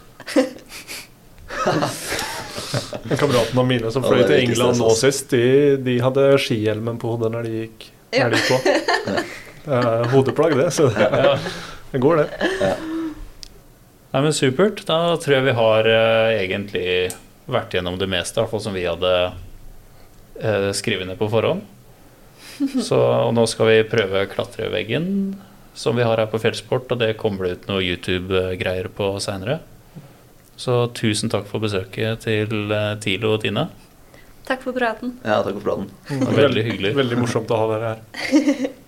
Kameratene mine som fløy til England nå sist, de, de hadde skihjelmen på hodet når de gikk, når de gikk på. Er hodeplagg, det. Så det, Ja. det går, det. Nei, men Supert. Da tror jeg vi har uh, egentlig vært gjennom det meste, i hvert fall som vi hadde uh, skrevet ned på forhånd. Så, og nå skal vi prøve klatreveggen som vi har her på Fjellsport, og det kommer det ut noe YouTube-greier på seinere. Så tusen takk for besøket til Tilo og Tine. Takk for praten. Ja, takk for praten. veldig hyggelig. Veldig morsomt å ha dere her.